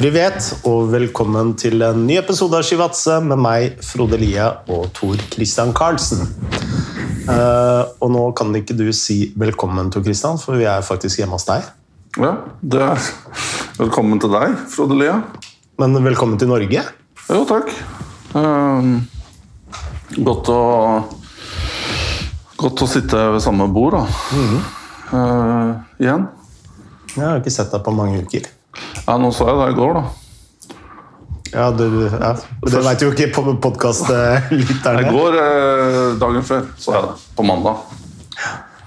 Privet, og velkommen til en ny episode av Skivatse med meg, Frode Lie og Tor Christian Karlsen. Uh, og nå kan ikke du si velkommen, Tor Christian, for vi er faktisk hjemme hos deg. Ja, det er velkommen til deg, Frode Lie. Men velkommen til Norge. Jo, takk. Uh, godt å Godt å sitte ved samme bord, da. Mm -hmm. uh, igjen. Jeg har ikke sett deg på mange uker. Ja, nå sa jeg det i går, da. Ja, du, ja. Det veit jo ikke på podkastlytterne. I går, eh, dagen før, så jeg det. På mandag.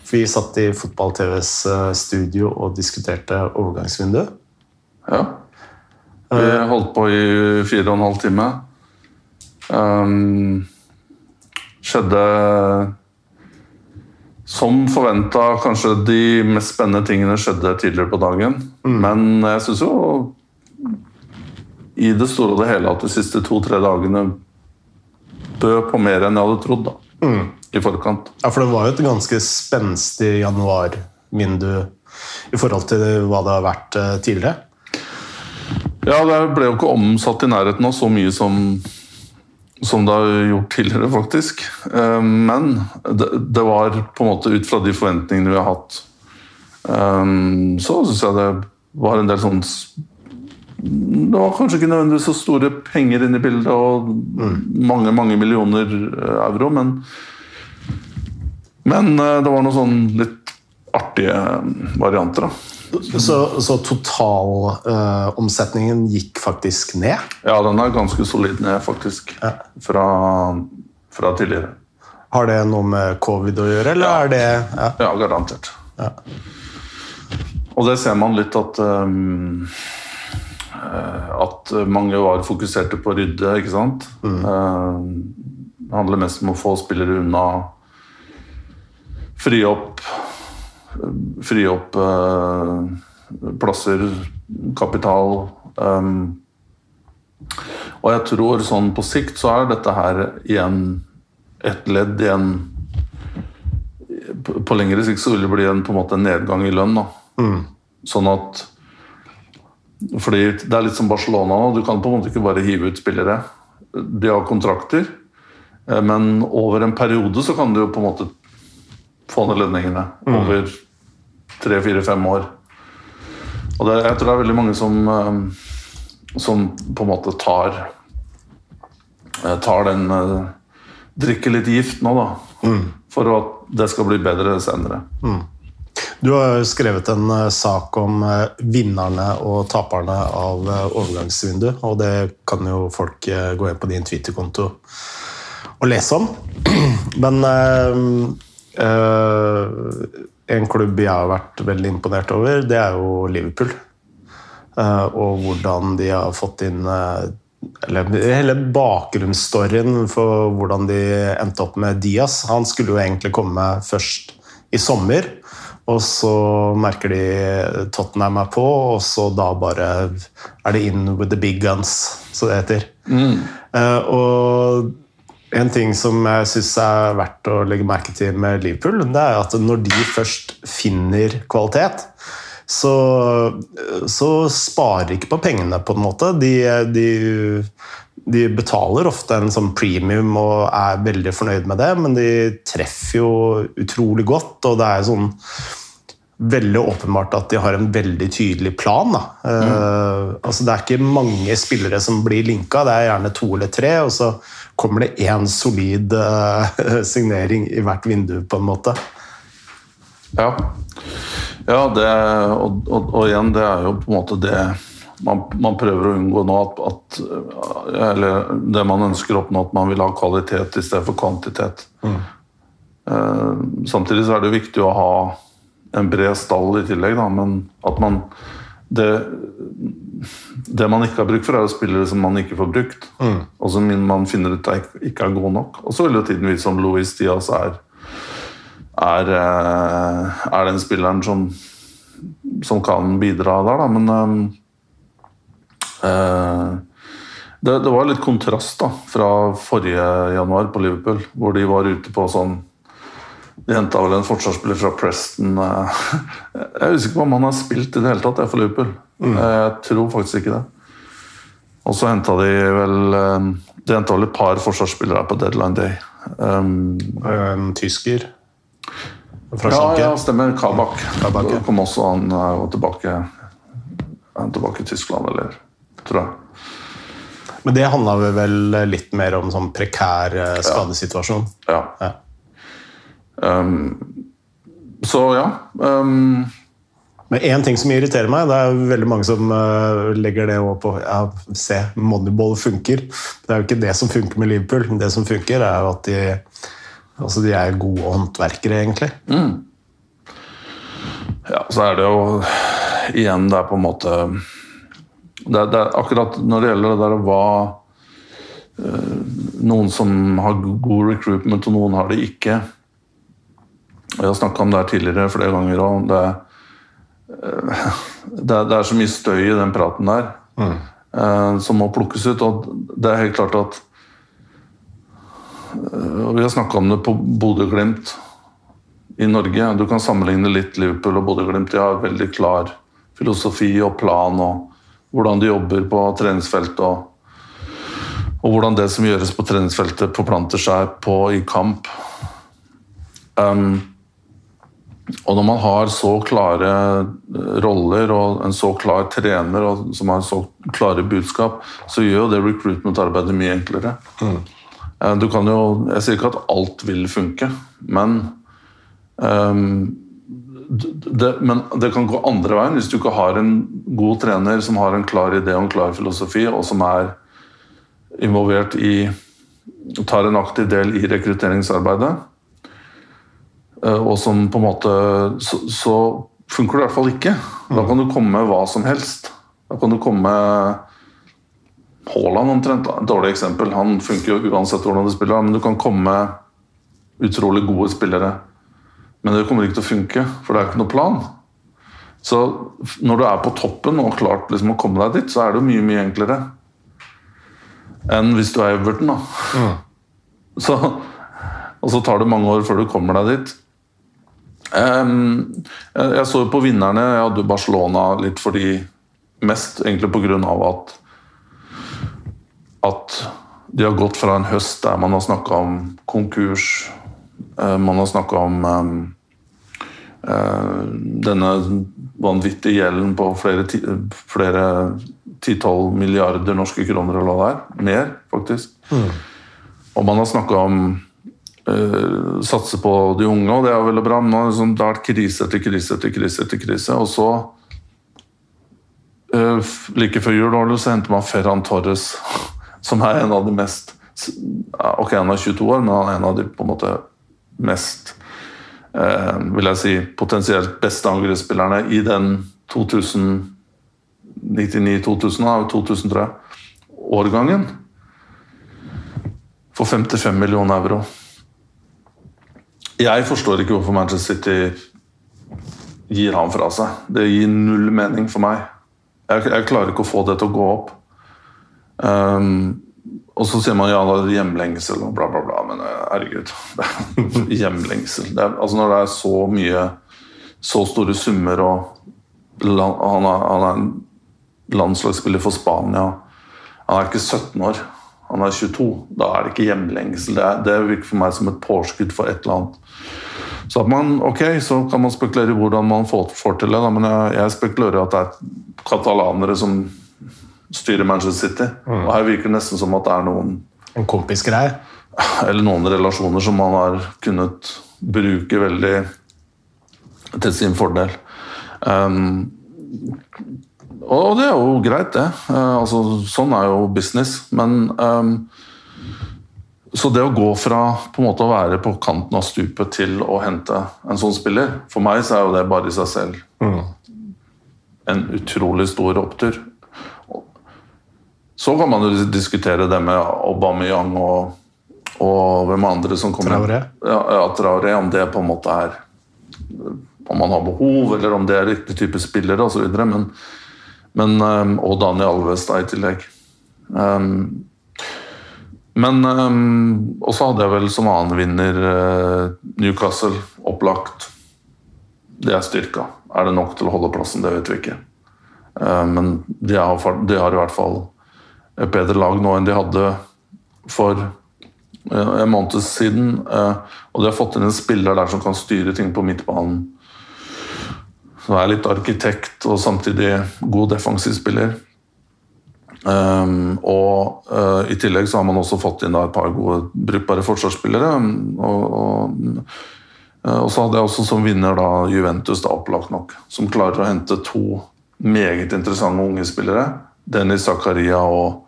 Vi satt i Fotball-TVs eh, studio og diskuterte overgangsvinduet. Ja. Vi eh. holdt på i fire og en halv time. Um, skjedde som forventa, kanskje de mest spennende tingene skjedde tidligere på dagen. Mm. Men jeg syns jo i det store og det hele at de siste to-tre dagene bød på mer enn jeg hadde trodd. da, mm. I forkant. Ja, for det var jo et ganske spenstig januarvindu i forhold til hva det har vært eh, tidligere. Ja, det ble jo ikke omsatt i nærheten av så mye som som det har gjort tidligere, faktisk. Eh, men det var på en måte ut fra de forventningene vi har hatt, eh, så syns jeg det var en del sånn Det var kanskje ikke nødvendigvis så store penger inne i bildet og mange, mange millioner eh, euro, men men det var noen sånn litt artige varianter. da. Så, så totalomsetningen uh, gikk faktisk ned? Ja, den er ganske solid ned, faktisk. Ja. Fra, fra, tidligere. Har det noe med covid å gjøre, eller ja. er det Ja, ja garantert. Ja. Og det ser man litt at um, At mange var fokuserte på å rydde, ikke sant. Mm. Uh, det handler mest om å få spillere unna. Fri opp fri opp uh, plasser, kapital. Um, og jeg tror sånn på sikt så er dette her igjen et ledd i en På lengre sikt så vil det bli en, på en måte en nedgang i lønn. da. Mm. Sånn at fordi det er litt som Barcelona nå. Du kan på en måte ikke bare hive ut spillere. De har kontrakter, eh, men over en periode så kan du jo på en måte få ned lønningene. Mm. Over tre, fire, fem år. Og det, jeg tror det er veldig mange som, eh, som på en måte tar eh, tar den Drikker litt gift nå, da. Mm. For at det skal bli bedre senere. Mm. Du har skrevet en sak om vinnerne og taperne av overgangsvinduet. Og det kan jo folk gå inn på din Twitter-konto og lese om. Men øh, en klubb jeg har vært veldig imponert over, det er jo Liverpool. Og hvordan de har fått inn eller Hele bakgrunnsstoryen for hvordan de endte opp med Diaz. Han skulle jo egentlig komme først i sommer, og så merker de Tottenham er på, og så da bare er det in with the big guns, som det heter. Mm. Uh, og en ting som jeg syns er verdt å legge merke til med Liverpool, det er at når de først finner kvalitet, så, så sparer ikke på pengene, på en måte. De, de, de, betaler ofte en sånn premium og er veldig fornøyd med det, men de treffer jo utrolig godt, og det er sånn veldig åpenbart at de har en veldig tydelig plan. Mm. Uh, altså det er ikke mange spillere som blir linka, det er gjerne to eller tre. og så kommer det én solid uh, signering i hvert vindu, på en måte. Ja. ja det, og, og, og, igjen, det er jo på en måte det man, man prøver å unngå nå. At, at, eller det man ønsker å oppnå, at man vil ha kvalitet i stedet for kvantitet. Mm. Uh, samtidig så er det viktig å ha en bred stall i tillegg, da, men at man det, det man ikke har bruk for, er jo spillere som man ikke får brukt. Mm. Og som man finner ut ikke er gode nok. Og så vil jo tiden vise om Louis Diaz er, er, eh, er den spilleren som, som, kan bidra der, da. Men øh, det, det, var litt kontrast da, fra forrige januar på Liverpool, hvor de var ute på sånn de henta vel en forsvarsspiller fra Preston. Jeg er usikker på om han har spilt i det hele tatt for Liverpool. Mm. Jeg tror faktisk ikke det. Og så henta de vel eh, De henta vel et par forsvarsspillere på deadline day. Um, En tysker fra ja, ja, stemmer. Kabak. Kabak, ja. Kom også, han er tilbake Han er tilbake i Tyskland, eller tror jeg. Men det handla vel litt mer om sånn prekær eh, skadesituasjon. Ja. Ja. Um, så ja. Um, Men én ting som irriterer meg, det er veldig mange som eh, legger det over på ja, Se, Moneyball funker. Det er jo ikke det som funker med Liverpool. Det som funker, er jo at de, altså de er gode håndverkere, egentlig. ja, så er det jo Igjen, det er på en måte det er, det akkurat når det gjelder det der hva eh, Noen som har god recruitment, og noen har det ikke. Jeg har snakka om det her tidligere flere ganger òg. Det, eh, det, det er så mye støy i den praten der mm. som må plukkes ut. Og det er helt klart at eh, og Vi har snakka om det på Bodø-Glimt i Norge. Du kan sammenligne litt Liverpool og Bodø-Glimt. De har veldig klar filosofi og plan og hvordan de jobber på treningsfeltet. Og, og hvordan det som gjøres på treningsfeltet, forplanter seg på i kamp. Um, og når man har så klare eh, roller og en så klar trener og, som har så klare budskap, så gjør jo det recruitment-arbeidet mye enklere. Mm. Du kan jo, jeg sier ikke at alt vil funke, men ehm, det, men det kan gå andre veien hvis du ikke har en god trener som har en klar idé og en klar filosofi, og som er involvert i tar en aktiv del i rekrutteringsarbeidet. eh, Og som på en måte Så, så funker det i hvert fall ikke. Da kan du komme med hva som helst. Da kan du komme med Haaland omtrent, et dårlig eksempel. Han funker jo uansett hvordan du spiller, men du kan komme med utrolig gode spillere. Men det kommer ikke til å funke, for det er ikke noe plan. Så når du er på toppen og klart liksom å komme deg dit, så er det jo mye, mye enklere enn hvis du er Everton. da. Så, og så tar det mange år før du kommer deg dit. Um, jeg så jo på vinnerne. Jeg hadde Barcelona litt fordi Mest egentlig pga. at at de har gått fra en høst der man har snakka om konkurs, man har snakka om eh, eh, denne vanvittige gjelden på flere, ti, flere titall milliarder norske kroner eller hva det er. Mer, faktisk. Og man har snakka om uh, satse på de unge, og det er veldig bra. Men er det har vært krise etter krise etter krise. etter krise, Og så, uh, like før jul, så henter man Ferran Torres, som er en av de mest Ok, han er 22 år, men han er en av de på en måte mest eh, vil jeg si, potensielt beste angrepsspillerne i den 2000 99-2000, da, 2000 tror jeg, årgangen. For 55 millioner euro. Jeg forstår ikke hvorfor Manchester City gir han fra seg. Det gir null mening for meg. Jeg, jeg klarer ikke å få det til å gå opp. Um, og så sier man ja, det er hjemlengsel og bla, bla, bla. Men eh, herregud. hjemlengsel. Det er, altså når det er så mye Så store summer og han er, han er en landslagsspiller for Spania. Han er ikke 17 år, han er 22. Da er det ikke hjemlengsel. Det, er, det virker for meg som et påskudd for et eller annet. Så at man, ok, så kan man spekulere i hvordan man får, får til det, da, men jeg, jeg spekulerer at det er katalanere som styrer Manchester City. Og her virker det nesten som at det er noen En kompisgreie. eller noen relasjoner som man har kunnet bruke veldig til sin fordel. Um, og det er jo greit, det. Uh, altså, sånn er jo business. Men um, Så det å gå fra på en måte å være på kanten av stupet til å hente en sånn spiller, for meg så er jo det bare i seg selv en utrolig stor opptur. Så kan man jo diskutere det med Aubameyang og, og hvem andre som kommer Traoré. Ja, ja, Traoré, om det på en måte er Om man har behov, eller om det er riktig type spillere osv. Men, men um, Og Daniel Alves da i tillegg. Um, men um, Og så hadde jeg vel som annen vinner uh, Newcastle, opplagt. Det er styrka. Er det nok til å holde plassen? Det vet vi ikke. Uh, men de har, de har i hvert fall et bedre lag nå enn de hadde for eh, en måned siden. Eh, og de har fått inn en spiller der som kan styre ting på midtbanen. Som er litt arkitekt og samtidig god defensiv spiller. Um, og uh, I tillegg så har man også fått inn da, et par gode brukbare forsvarsspillere. Og, og, og, så hadde jeg også som vinner da Juventus, da, opplagt nok, som klarer å hente to meget interessante unge spillere. Dennis Zakaria og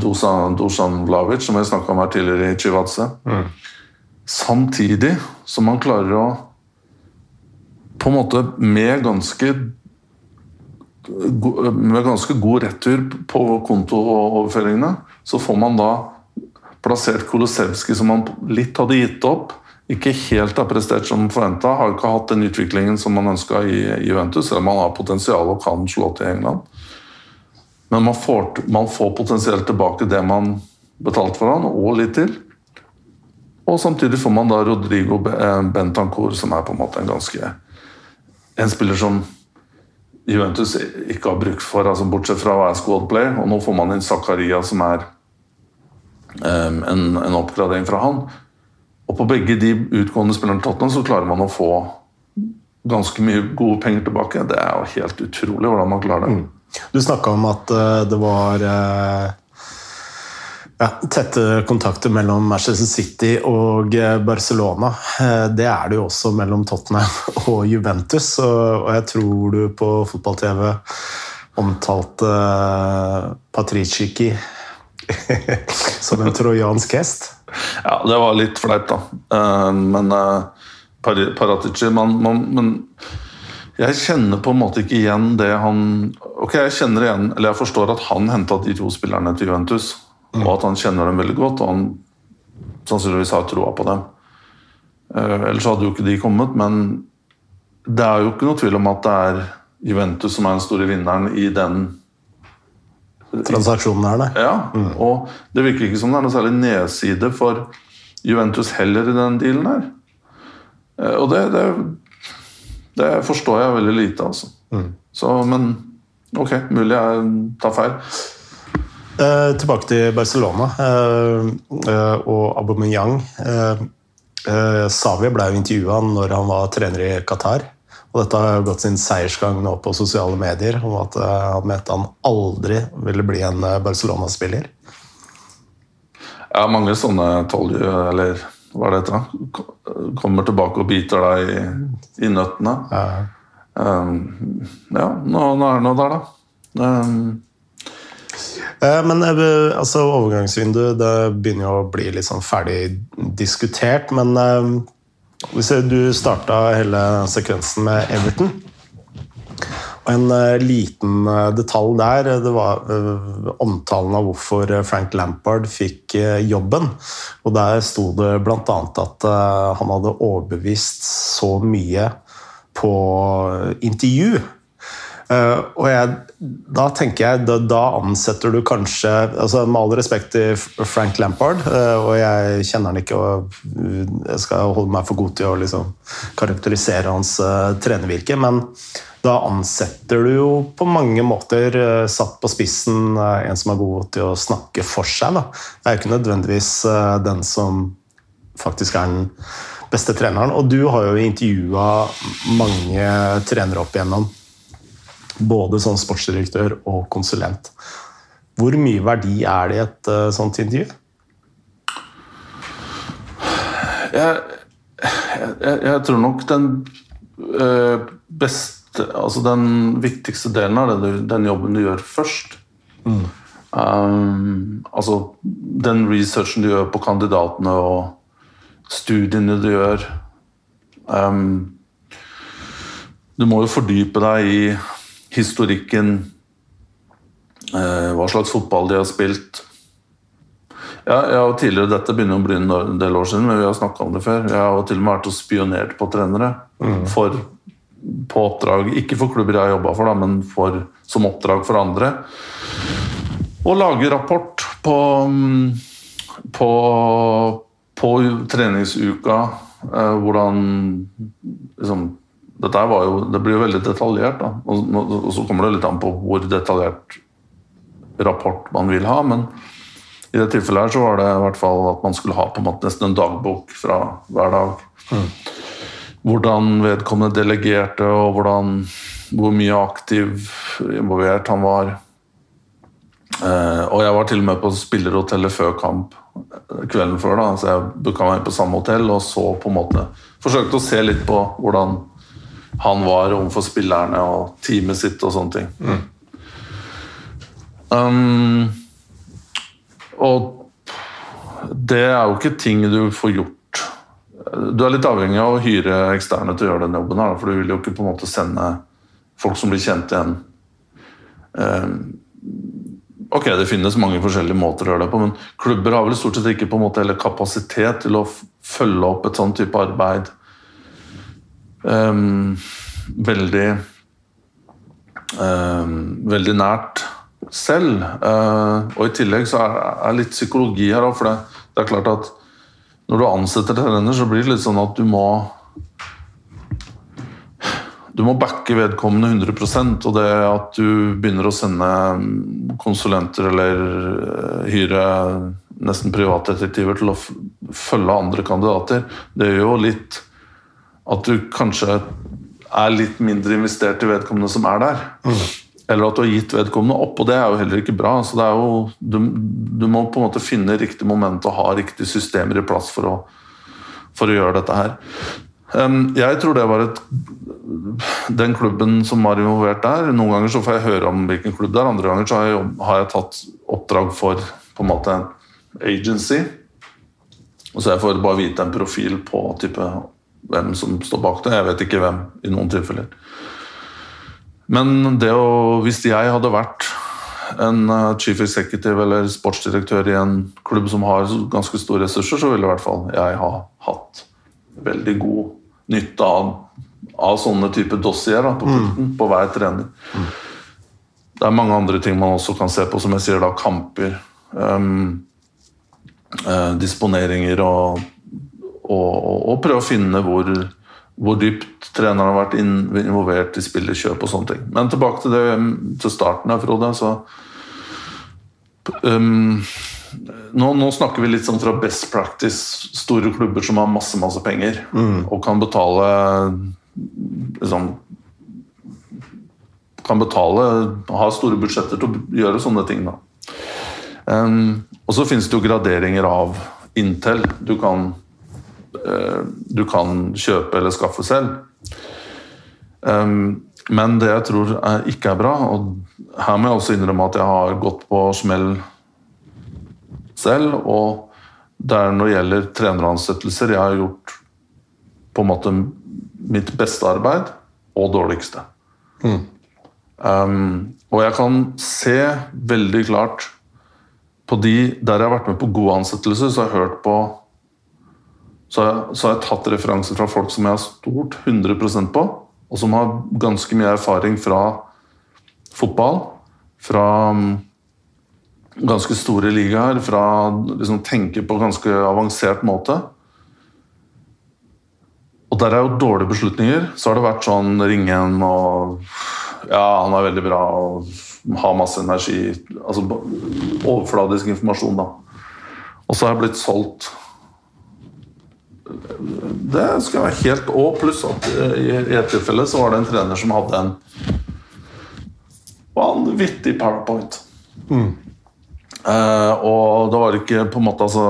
Dusan, Dusan Vlavic, som jeg snakka om her tidligere i Chivadze. Mm. Samtidig som man klarer å På en måte med ganske med ganske god retur på kontooverføringene, så får man da plassert Kolosevskij som man litt hadde gitt opp. Ikke helt har prestert som forventa. Har ikke hatt den utviklingen som man ønska i Juventus, selv om man har potensial og kan slå til England. Men man får, man får potensielt tilbake det man betalte for han, og litt til. Og samtidig får man da Rodrigo eh, Bentancour, som er på en måte en ganske En spiller som Juventus ikke har brukt for, altså bortsett fra å være squad play. Og nå får man inn Zakaria, som er um, en, en, oppgradering fra han. Og på begge de utgående spillerne Tottenham så klarer man å få ganske mye gode penger tilbake. Det er jo helt utrolig hvordan man klarer det. Mm. Du snakka om at uh, det var uh, ja, tette kontakter mellom Manchester City og uh, Barcelona. Det er det jo også mellom Tottenham og Juventus. Og, jeg tror du på fotball-TV omtalte Patricici som en trojansk hest. Ja, det var litt fleip, da. Men Paratici man, man, men jeg kjenner på en måte ikke igjen det han Ok, jeg kjenner igjen, eller jeg forstår at han henta de to spillerne til Juventus, mm. og at han kjenner dem veldig godt, og han sannsynligvis har troa på dem. Uh, ellers hadde jo ikke de kommet, men det er jo ikke noe tvil om at det er Juventus som er den store vinneren i den Transaksjonen her, nei. Ja, mm. og det virker ikke som det er noe særlig nedside for Juventus heller i den dealen her. Uh, og det, det det forstår jeg veldig lite, altså. Mm. Så, men ok, mulig jeg tar feil. Eh, tilbake til Barcelona eh, eh, og Aubameyang. Eh, eh, Savi ble jo intervjua når han var trener i Qatar. Og dette har gått sin seiersgang nå på sosiale medier om at eh, han mente han aldri ville bli en Barcelona-spiller. Ja, mange sånne tolje, eller hva er det heter? Kommer tilbake og biter deg i, i nøttene. Ja, um, ja nå, er det noe der, da. Um, men eh, altså, overgangsvinduet det begynner jo å bli litt sånn ferdig diskutert. Men eh, hvis du starta hele sekvensen med Everton og En eh, liten uh, detalj der eh, det var omtalen av hvorfor Frank Lampard fikk jobben. Og Der sto det bl.a. at han hadde overbevist så mye på intervju. og jeg, da tenker jeg, da, da, ansetter du kanskje altså Med all respekt til Frank Lampard, og jeg kjenner han ikke og jeg skal holde meg for god til å liksom, karakterisere hans trenervirke, men da ansetter du jo på mange måter, eh, satt på spissen, eh, en som er god til å snakke for seg. Da. Det er jo ikke nødvendigvis eh, den som faktisk er den beste treneren. Og du har jo intervjua mange trenere opp igjennom. Både som sportsdirektør og konsulent. Hvor mye verdi er det i et sånt intervju? Jeg, jeg, jeg tror nok den beste altså den viktigste delen av det, den jobben du gjør først. Mm. Um, altså den researchen du gjør på kandidatene og studiene du gjør. Um, du må jo fordype deg i historikken, uh, hva slags fotball de har spilt. Ja, jeg har tidligere, Dette begynner å bli en del år siden, men vi har snakka om det før. Jeg har til og med vært og spionert på trenere mm. for på oppdrag, ikke for klubber jeg har jobba for, da, men for, som oppdrag for andre. Og lage rapport på, på, på treningsuka. Eh, hvordan liksom, dette jo, Det blir jo veldig detaljert, da. Og, og, så kommer det litt an på hvor detaljert rapport man vil ha. Men i det tilfellet her så var det i hvert fall at man skulle ha på en måte nesten en dagbok fra hver dag. Mm. Hvordan vedkommende delegerte, og hvordan, hvor mye aktiv involvert han var. Eh, og jeg var til og med på spillerhotellet før kamp kvelden før, da, så jeg booka meg på samme hotell og så på en måte Forsøkte å se litt på hvordan han var overfor spillerne og teamet sitt og sånne ting. Mm. Um, og det er jo ikke ting du får gjort. Du er litt avhengig av å hyre eksterne til å gjøre den jobben, her, for du vil jo ikke på en måte sende folk som blir kjent igjen. Um, Ok, Det finnes mange forskjellige måter å gjøre det på, men klubber har vel stort sett ikke på en måte heller kapasitet til å følge opp et sånn type arbeid um, veldig um, veldig nært selv. Uh, og i tillegg så er det litt psykologi her òg, for det, det, er klart at når du ansetter trener, så blir det litt sånn at du må du må backe vedkommende 100% og det at du begynner å sende konsulenter eller eh, hyre nesten privatdetektiver til å følge andre kandidater, det gjør jo litt at du kanskje er litt mindre investert i vedkommende som er der. Mm. Eller at du har gitt vedkommende opp, og det er jo heller ikke bra. Så det er jo, du, du må på en måte finne riktig moment og ha riktige systemer i plass for å, for å gjøre dette her. Jeg tror det var et den klubben som var involvert der. Noen ganger så får jeg høre om hvilken klubb det er, andre ganger så har jeg, har jeg tatt oppdrag for på en måte agency. Og så jeg får bare vite en profil på type, hvem som står bak det. Jeg vet ikke hvem i noen tilfeller. Men det å, hvis jeg hadde vært en eh, chief executive eller sportsdirektør i en klubb som har ganske store ressurser, så ville i hvert fall jeg ha hatt veldig god nytte av av sånne type dossier da, på pulten mm. på hver trener. Mm. Det er mange andre ting man også kan se på, som jeg sier da, kamper. Um, eh, disponeringer og, og, og, og, prøve å finne hvor, hvor dypt treneren har vært involvert i spillerkjøp og sånne ting. Men tilbake til, det, til starten her, Frode. så um, nå, nå, snakker vi litt sånn fra best practice, store klubber som har masse masse penger mm. og kan betale liksom, kan betale, ha store budsjetter til å gjøre sånne ting. Da. Um, og så finnes det jo graderinger av Intel du kan, uh, du kan kjøpe eller skaffe selv. Um, men det jeg tror er, ikke er bra, og her må jeg også innrømme at jeg har gått på smell selv, og det er når det gjelder treneransettelser jeg har gjort på en måte mitt beste arbeid og dårligste. Mm. Um, og jeg kan se veldig klart på de der jeg har vært med på gode ansettelser, så har jeg hørt på så har, jeg, så har jeg tatt referanser fra folk som jeg har stort 100% på, og som har ganske mye erfaring fra fotball, fra um, ganske store ligaer, fra liksom tenke på ganske avansert måte. Og der er jo dårlige beslutninger. Så har det vært sånn ringe en og Ja, han er veldig bra og har masse energi. Altså overfladisk informasjon, da. Og så har jeg blitt solgt Det skal være helt Og pluss at i et tilfelle så var det en trener som hadde en vanvittig powerpoint. Mm. Uh, og da var det ikke på en måte altså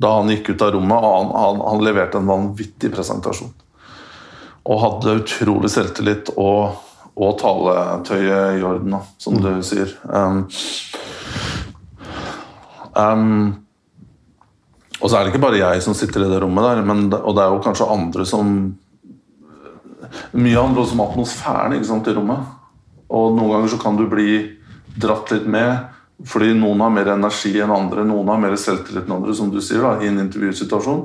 da han gikk ut av rommet. han, han, han, leverte en vanvittig presentasjon. Og hadde utrolig selvtillit og, og taletøyet i orden, som mm. du sier. Um, um, og så er det ikke bare jeg som sitter i det rommet der, men, og det er jo kanskje andre som Mye handler også om atmosfæren i rommet. Og noen ganger så kan du bli dratt litt med fordi noen har mer energi enn andre, noen har mer selvtillit enn andre, som du sier, da, i en intervjusituasjon.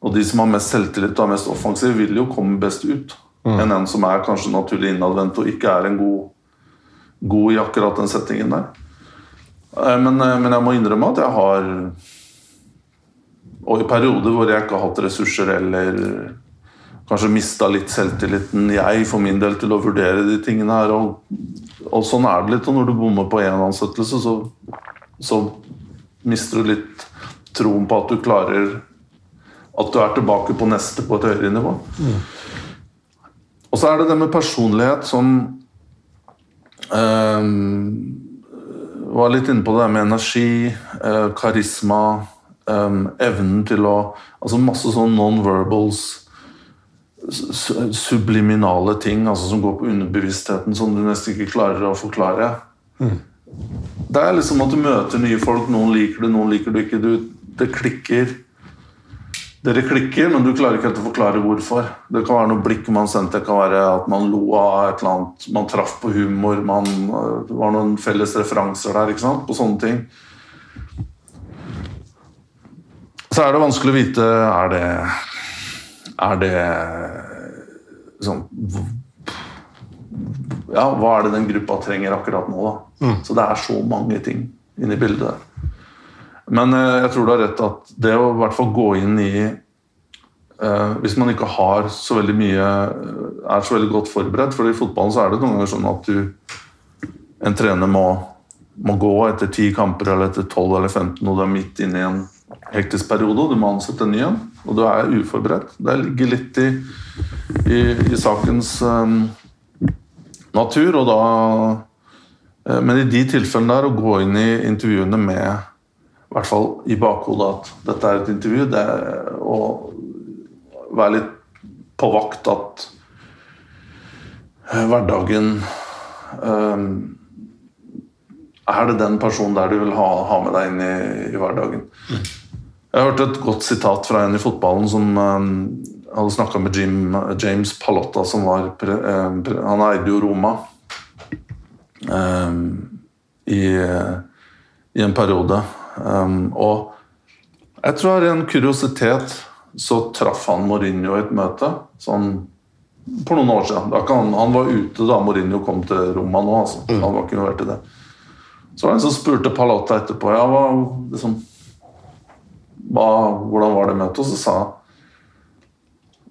Og de som har mest selvtillit og er mest offensiv, vil jo komme best ut. Mm. Enn en som er kanskje naturlig innadvendt og ikke er en god, god, i akkurat den settingen der. Eh, men, eh, men, jeg må innrømme at jeg har Og i perioder hvor jeg ikke har hatt ressurser eller kanskje mista litt selvtilliten, jeg for min del, til å vurdere de tingene her. Og, og sånn er det litt. Og når du bommer på én ansettelse, så, så mister du litt troen på at du klarer At du er tilbake på neste på et høyere nivå. Mm. Og så er det det med personlighet som eh, Var litt inne på det med energi, eh, karisma, eh, evnen til å Altså masse sånn non-verbals subliminale ting altså som går på underbevisstheten, som du nesten ikke klarer å forklare. Mm. Det er liksom at du møter nye folk. Noen liker du, noen liker du ikke. Du, det klikker. Dere klikker, men du klarer ikke helt å forklare hvorfor. Det kan være noe blikk man sendte, det kan være at man lo av et eller annet, man traff på humor, man, det var noen felles referanser der, ikke sant? på sånne ting. Så er det vanskelig å vite Er det Er det sånn Ja, hva er det den gruppa trenger akkurat nå, da? Mm. Så det er så mange ting inni bildet der. Men eh, jeg tror du har rett at det å i hvert fall gå inn i eh, Hvis man ikke har så veldig mye eh, er så veldig godt forberedt For i fotballen så er det noen ganger sånn at du en trener må, må gå etter ti kamper eller etter tolv eller 15, og du er midt inne i en hektisk periode, og du må ansette en ny en. Og du er uforberedt. Det ligger litt i, i, i sakens um, natur, og da Men i de tilfellene der, å gå inn i intervjuene med i hvert fall i bakhodet at dette er et intervju. Det er å være litt på vakt at eh, hverdagen um, Er det den personen der du vil ha, ha med deg inn i, i hverdagen? Mm. Jeg hørte et godt sitat fra en i fotballen som um, hadde snakka med Jim, James Palotta, som var pre, eh, pre, Han eide jo Roma um, i, i en periode. Um, og jeg tror av en kuriositet så traff han Mourinho i et møte sånn for noen år siden. Han, han, var ute da Mourinho kom til Roma nå. Altså. Mm. Han var ikke involvert i det. Så var det en som spurte Palotta etterpå ja, hva, liksom, hvordan var det møtet. Og så sa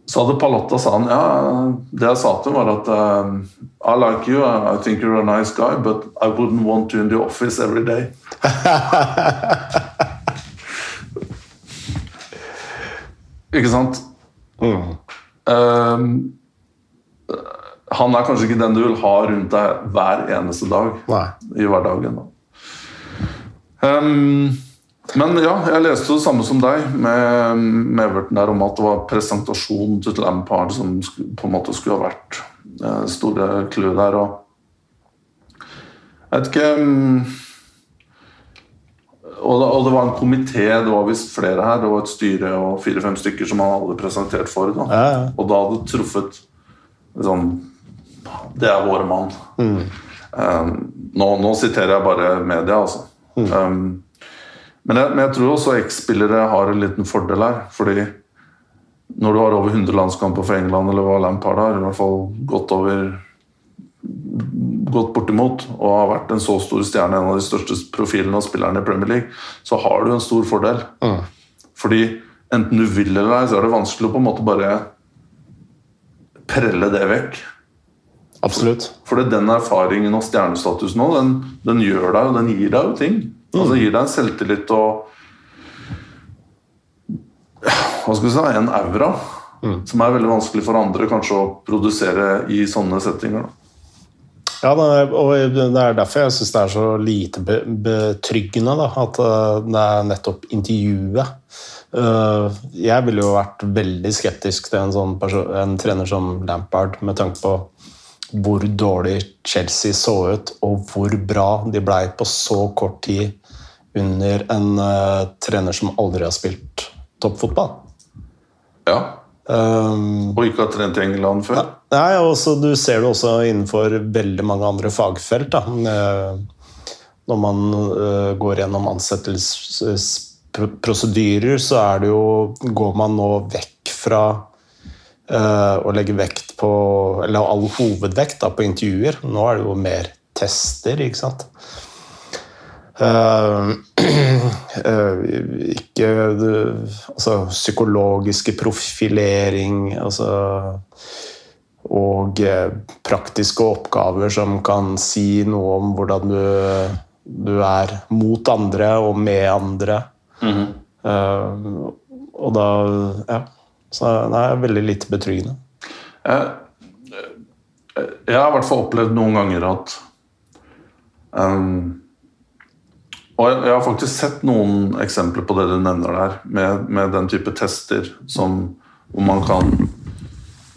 så hadde Palotta sa han, ja, det jeg sa til var at um, I like you, I think you're a nice guy, but I wouldn't want you in the office every day. ikke sant? Mm. Um, han er kanskje ikke den du vil ha rundt deg hver eneste dag Nei. i hverdagen. Um, men ja, jeg leste det samme som deg med, med Everton der om at det var presentasjonen til Lampard som på en måte skulle ha vært eh, store clou der. og Jeg vet ikke mm, og det, og det var en komité, det var visst flere her. Det var et styre og fire-fem stykker som han hadde presentert for. Da. Ja, ja. Og da hadde truffet liksom Det er vår mann. Mm. Um, nå, nå, siterer jeg bare media, altså. Mm. Um, men jeg, men jeg tror også X-spillere har en liten fordel her. fordi når du har over 100 landskamper for England, eller hva Lampard har, i hvert fall gått over gått bortimot og har vært en så stor stjerne, en av de største profilene og spillerne i Premier League, så har du en stor fordel. Mm. Fordi enten du vil eller ei, så er det vanskelig å på en måte bare prelle det vekk. Absolutt. for den erfaringen og stjernestatus nå, den, den gjør deg, og den gir deg jo ting. Mm. Altså gir deg en selvtillit og Hva skal vi si en aura. Mm. Som er veldig vanskelig for andre kanskje å produsere i sånne settinger. Ja, og Det er derfor jeg syns det er så lite betryggende da, at eh, det er nettopp intervjuet. Eh, jeg ville jo vært veldig skeptisk til en, sånn person, en trener som Lampard med tanke på hvor dårlig Chelsea så ut, og hvor bra de blei på så kort tid under en uh, trener som aldri har spilt toppfotball. Ja. Um, og ikke har trent i England før? Nei, også, Du ser det også innenfor veldig mange andre fagfelt. Da. Uh, når man uh, går gjennom ansettelsesprosedyrer, så er det jo Går man nå vekk fra å legge vekt på Eller all hovedvekt da, på intervjuer. Nå er det jo mer tester, ikke sant. Uh, eh, ikke altså, psykologiske profilering altså, Og uh, praktiske oppgaver som kan si noe om hvordan du, du er mot andre og med andre. Mm Eh, og da Ja. Så det er veldig litt betryggende. Jeg har i hvert fall opplevd noen ganger at um, Og jeg, har faktisk sett noen eksempler på det du nevner der, med, med den type tester som, hvor man kan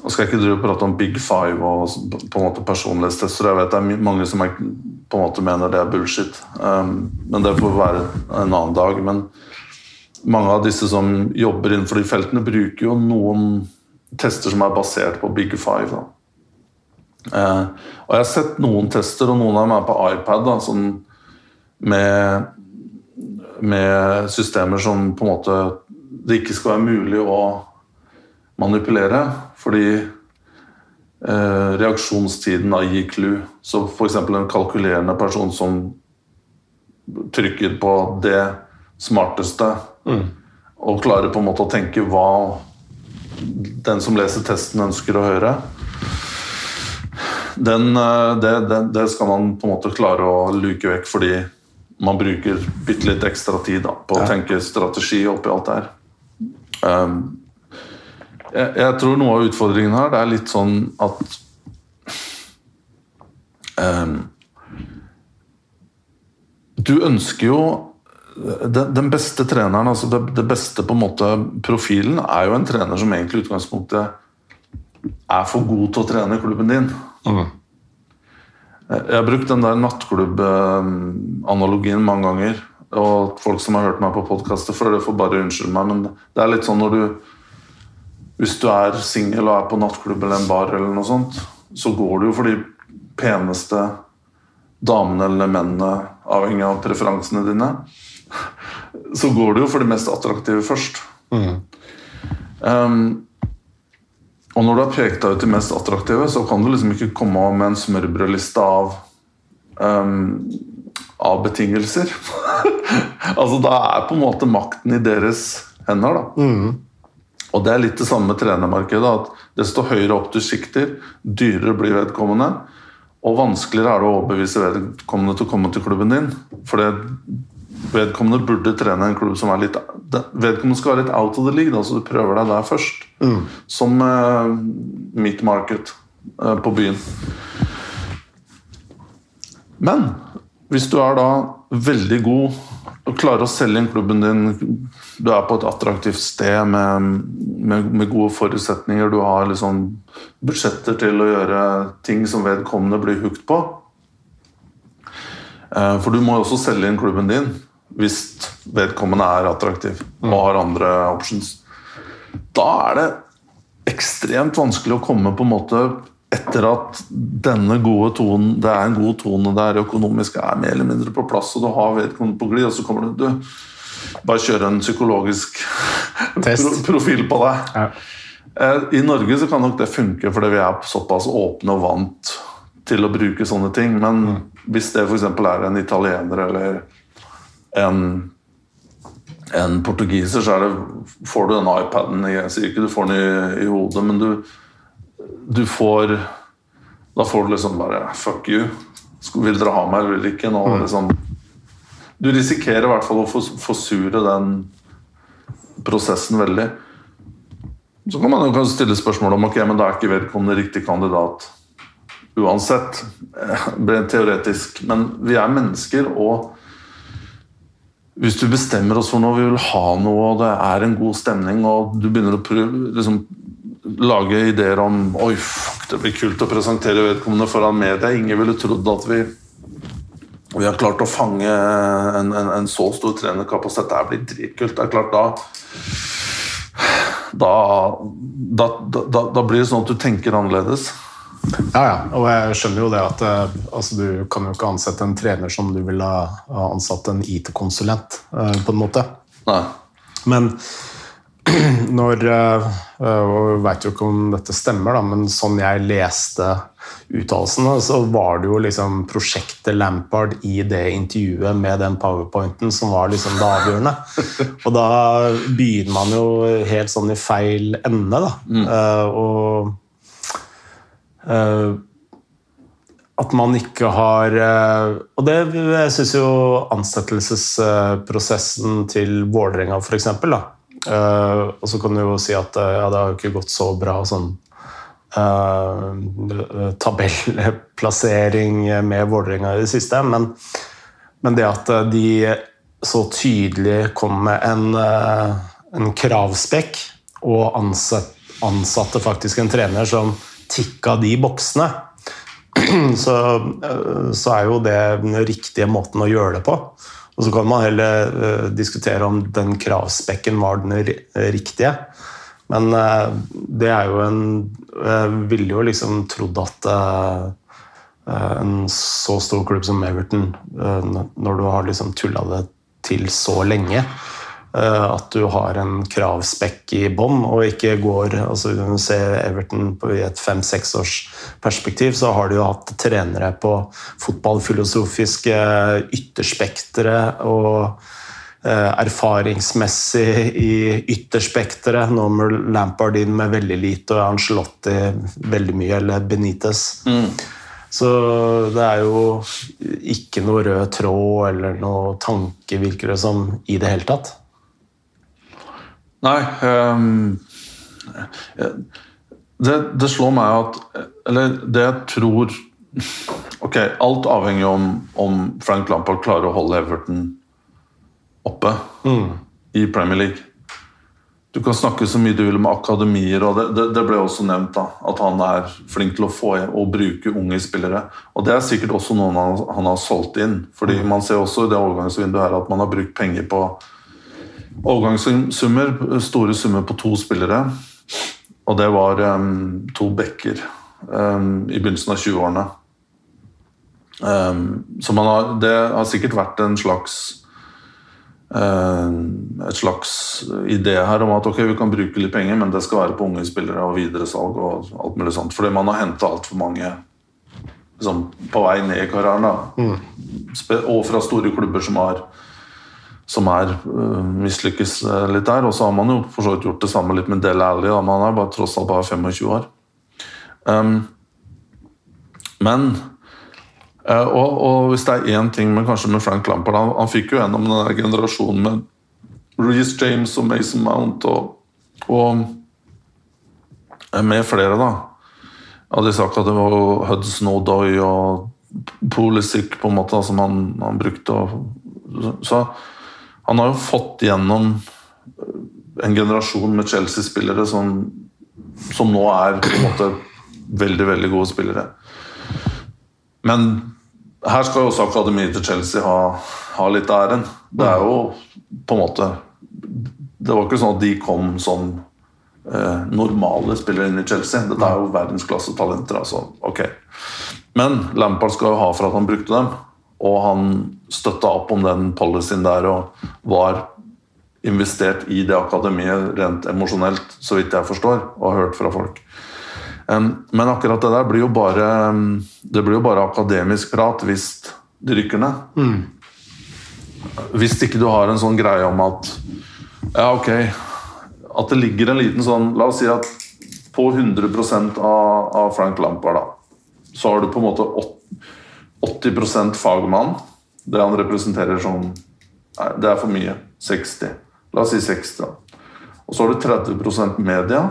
og skal jeg ikke drive og prate om Big Five og på en måte personlighetstester. Jeg vet det er mange som på en måte mener det er bullshit, um, men det får være en annen dag. Men mange av disse som jobber innenfor de feltene, bruker jo noen tester som er basert på Big Five. Eh, og jeg har sett noen tester, og noen av dem er på iPad, da, sånn med, med systemer som på en måte det ikke skal være mulig å manipulere. Fordi eh, reaksjonstiden da gir clou. Så f.eks. en kalkulerende person som trykker på det smarteste og klarer på en måte å tenke hva den som leser testen ønsker å høre. Den, eh, det, det, det skal man på en måte klare å luke vekk fordi man bruker bitte litt ekstra tid da, på å tenke strategi oppi alt det her. Um, jeg, jeg tror noe av utfordringen her det er litt sånn at um, Du ønsker jo den, den beste treneren, altså det, det beste på en måte profilen, er jo en trener som egentlig i utgangspunktet er for god til å trene klubben din. Jeg jeg har brukt den der nattklubb-analogien mange ganger. Og folk som har hørt meg på podkaster før, det får bare unnskylde meg, men det er litt sånn når du Hvis du er singel og er på nattklubb eller en bar, eller noe sånt, så går du jo for de peneste damene eller mennene, avhengig av preferansene dine. Så går du jo for de mest attraktive først. Um, og når du har pekt deg ut de mest attraktive, så kan du liksom ikke komme med en smørbrødliste av um, av betingelser. altså Da er på en måte makten i deres hender. da. Og det er litt det samme med trenermarkedet. at Desto høyere opp du sikter, dyrere blir vedkommende. Og vanskeligere er det å overbevise vedkommende til å komme til klubben din. For det vedkommende burde trene en klubb som er litt Vedkommende skal være litt out of the league, da, så du prøver deg der først. Som uh, mitt market uh, på byen. Men hvis du er da veldig god og klarer å selge inn klubben din, du er på et attraktivt sted med, med, med gode forutsetninger, du har liksom budsjetter til å gjøre ting som vedkommende blir hooked på Eh, For du må jo også selge inn klubben din hvis vedkommende er attraktiv og har andre options. Da er det ekstremt vanskelig å komme på en måte etter at denne gode tonen, det er en god tone der økonomisk er mer eller mindre på plass, og du har vedkommende på glid, og så kommer du, du bare kjøre en psykologisk pro profil på deg. Ja. Eh, I Norge så kan nok det funke fordi vi er såpass åpne og vant til å bruke sånne ting. Men hvis det f.eks. er en italiener eller en, en portugiser, så det, får du den iPaden Jeg sier ikke du får den i, i hodet, men du, du får Da får du liksom bare Fuck you. Vil dere ha meg eller ikke? Nå, liksom, du risikerer i hvert fall å fors- forsure den prosessen veldig. Så kan man jo stille spørsmål om ok, men da er ikke vedkommende riktig kandidat uansett. eh, teoretisk. Men vi er mennesker, og hvis du bestemmer oss for noe, vi vil ha noe, og det er en god stemning, og du begynner å prøve, liksom, lage ideer om Oi, fuck, det blir kult å presentere vedkommende foran media. Ingen ville trodd at vi vi har klart å fange en, en, en så stor trenerkapasitet. Det blir dritkult. Det er klart, da da, da, da, da blir det sånn at du tenker annerledes. Ja, ja. Og jeg skjønner jo det at eh, altså, du kan jo ikke ansette en trener som du ville ha ansatt en IT-konsulent, eh, på en måte. Nei. Men når jeg Og veit jo ikke om dette stemmer, da, men sånn jeg leste uttalelsene, så var det jo liksom prosjektet Lampard i det intervjuet med den powerpointen som var liksom det avgjørende. Og da begynner man jo helt sånn i feil ende, da. Mm. Og at man ikke har Og det jeg syns jo ansettelsesprosessen til Vålerenga, f.eks. Uh, og så kan du jo si at uh, ja, det har jo ikke gått så bra sånn uh, tabellplassering med Vålerenga i det siste, men, men, det at de så tydelig kom med en, en kravspekk og ansatt, ansatte faktisk en trener som tikka de boksene, så, så er jo det den riktige måten å gjøre det på. Og så kan man heller uh, diskutere om den kravspekken var den riktige. Men uh, det er jo en Jeg ville jo liksom trodd at uh, en så stor klubb som Everton, når du har liksom tulla det til så lenge, Eh, at du har en kravspekk i bånn, og ikke går altså Når du ser Everton i et fem-seksårsperspektiv, perspektiv, så har de jo hatt trenere på fotballfilosofiske ytterspektre og eh, erfaringsmessig i ytterspekteret. Nå med Lampard inn med veldig lite, og Angelotti veldig mye, eller Benitez. Mm. Så det er jo ikke noe rød tråd eller noe tanke, virker det som, i det hele tatt. Nei um, det, det, slår meg at Eller det jeg tror Ok, alt avhenger om om Frank Lampard klarer å holde Everton oppe mm. i Premier League. Du kan snakke så mye du vil med akademier, og det, det, det, ble også nevnt da, at han er flink til å få og bruke unge spillere. Og Det er sikkert også noen han, han har solgt inn. fordi mm. Man ser også i det overgangsvinduet her at man har brukt penger på Overgangssummer, store summer på to spillere. Og det var um, to backer um, i begynnelsen av 20-årene. Um, så har, det har sikkert vært en slags et slags idé her om at ok, vi kan bruke litt penger, men det skal være på unge spillere og videresalg og alt mulig sånt. Fordi man har henta altfor mange liksom, på vei ned i karrieren. Mm. Og fra store klubber som har som er uh, mislykkes uh, litt der. Og så har man jo for så vidt gjort det samme litt med Del Alli. Da. Man er bare, tross alt bare 25 år. Um, men uh, og, og, hvis det er én ting men kanskje med Frank Lampard Han, han fikk jo gjennom den generasjonen med Reece James og Mason Mount og, og med flere, da. Av disse var Hudson O'Doy og Polisic, på en måte, som han, han brukte. Og, så han har jo fått gjennom en generasjon med Chelsea-spillere som, som, nå er på en måte veldig, veldig gode spillere. Men her skal jo også akademiet til Chelsea ha, ha litt av æren. Det er jo på en måte Det var ikke sånn at de kom som eh, normale spillere inn i Chelsea. Dette er jo verdensklassetalenter. Altså. Ok. Men Lampard skal jo ha for at han brukte dem. Og han støtta opp om den policyen der og var investert i det akademiet rent emosjonelt, så vidt jeg forstår og har hørt fra folk. Men akkurat det der blir jo bare, det blir jo bare akademisk prat hvis det rykker ned. Mm. Hvis ikke du har en sånn greie om at Ja, ok At det ligger en liten sånn La oss si at på 100 av, av Frank Lampard, da, så har du på en måte 80% fagmann. Det han representerer som Nei, det er for mye. 60. La oss si 60. Og så har du 30% media.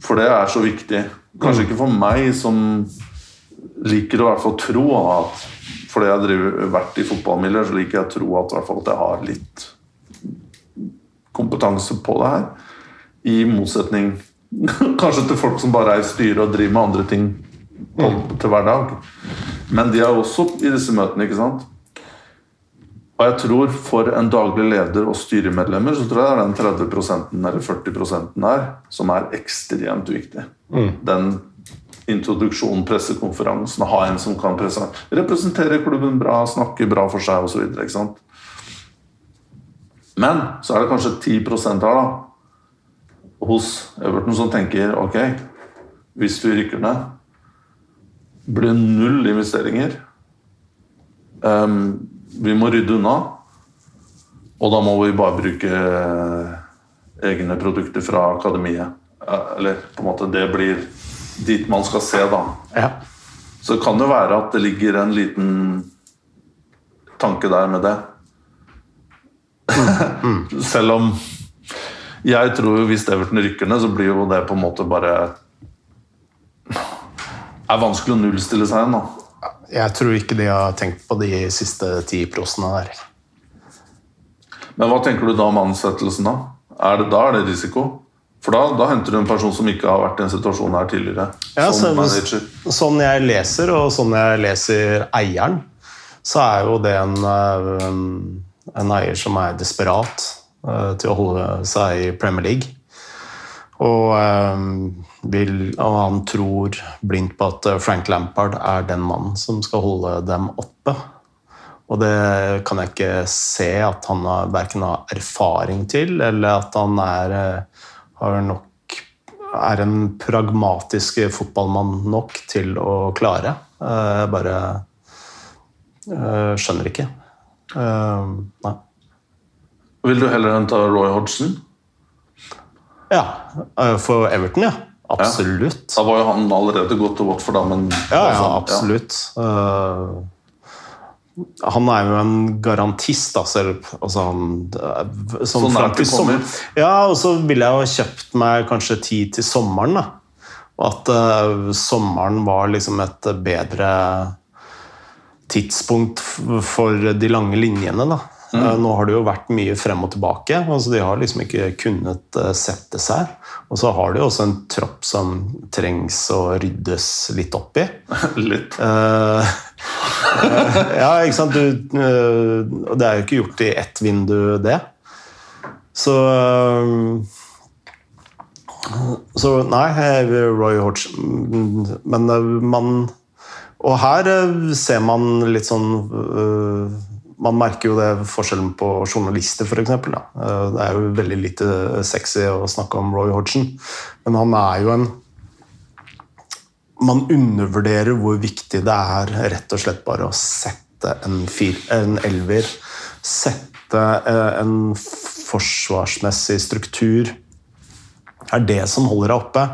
For det er så viktig. Kanskje ikke for meg som liker å i hvert fall tro at fordi jeg har vært i fotballmiljøet, så liker jeg å tro at, at jeg har litt kompetanse på det her. I motsetning kanskje til folk som bare er i styret og driver med andre ting til hver dag. Men de er også i disse møtene, ikke sant? Og jeg tror for en daglig leder og styremedlemmer så tror jeg det er den 30% eller 40% der som er ekstremt viktig. Mm. Den introduksjonen, pressekonferansen, ha en som kan representere klubben bra, snakke bra for seg osv. Men så er det kanskje 10 her da, hos Everton som tenker ok, hvis vi rykker ned, blir null investeringer. Um, vi må rydde unna. Og da må vi bare bruke eh, egne produkter fra akademiet. Eh, eller på en måte det blir dit man skal se, da. Ja. Så det kan jo være at det ligger en liten tanke der med det. Selv om jeg tror jo hvis Everton rykker ned, så blir jo det på en måte bare er vanskelig å nullstille seg igjen. da. Jeg tror ikke de har tenkt på de siste ti prosene der. Men hva tenker du da om ansettelsen? Da Er det da er det risiko? For da, da henter du en person som ikke har vært i en situasjon her tidligere. Ja, som så, sånn jeg leser, og sånn jeg leser eieren, så er jo det en, eh, en eier som er desperat eh, til å holde seg i Premier League. Og, eh, vil, han tror blindt på at eh, Frank Lampard er den mannen som skal holde dem oppe. Og det kan jeg ikke se at han har, verken har erfaring til, eller at han er, eh, nok, er en pragmatisk fotballmann nok til å klare. Eh, Jeg bare skjønner ikke. Eh, Nei. Vil du heller hente Roy Hodgson? Ja, eh, for Everton, ja. Absolutt. Da var jo han allerede gått til Watford, da, men Ja, ja, absolutt. Eh, han er jo en garantist, da, selv altså han, eh, som Så kommer. sommer- Ja, og så ville jeg jo kjøpt meg kanskje tid til sommeren, da. Og at uh, sommeren var liksom et bedre tidspunkt for de lange linjene, da. Mm. Eh, Nå har det jo vært mye frem og tilbake. altså De har liksom ikke kunnet eh, sette seg. Og så har de også en tropp som trengs å ryddes litt opp i. Litt. Uh, ja, ikke sant. Du, uh, det er jo ikke gjort i ett vindu, det. Så Så nei, Roy Hodgson Men man Og her ser man litt sånn Man merker jo det forskjellen på journalister, f.eks. Det er jo veldig lite sexy å snakke om Roy Hodgson, men han er jo en man undervurderer hvor viktig det er rett og slett bare å sette en, fir, en elver. Sette eh, en forsvarsmessig struktur. Det er det som holder deg oppe.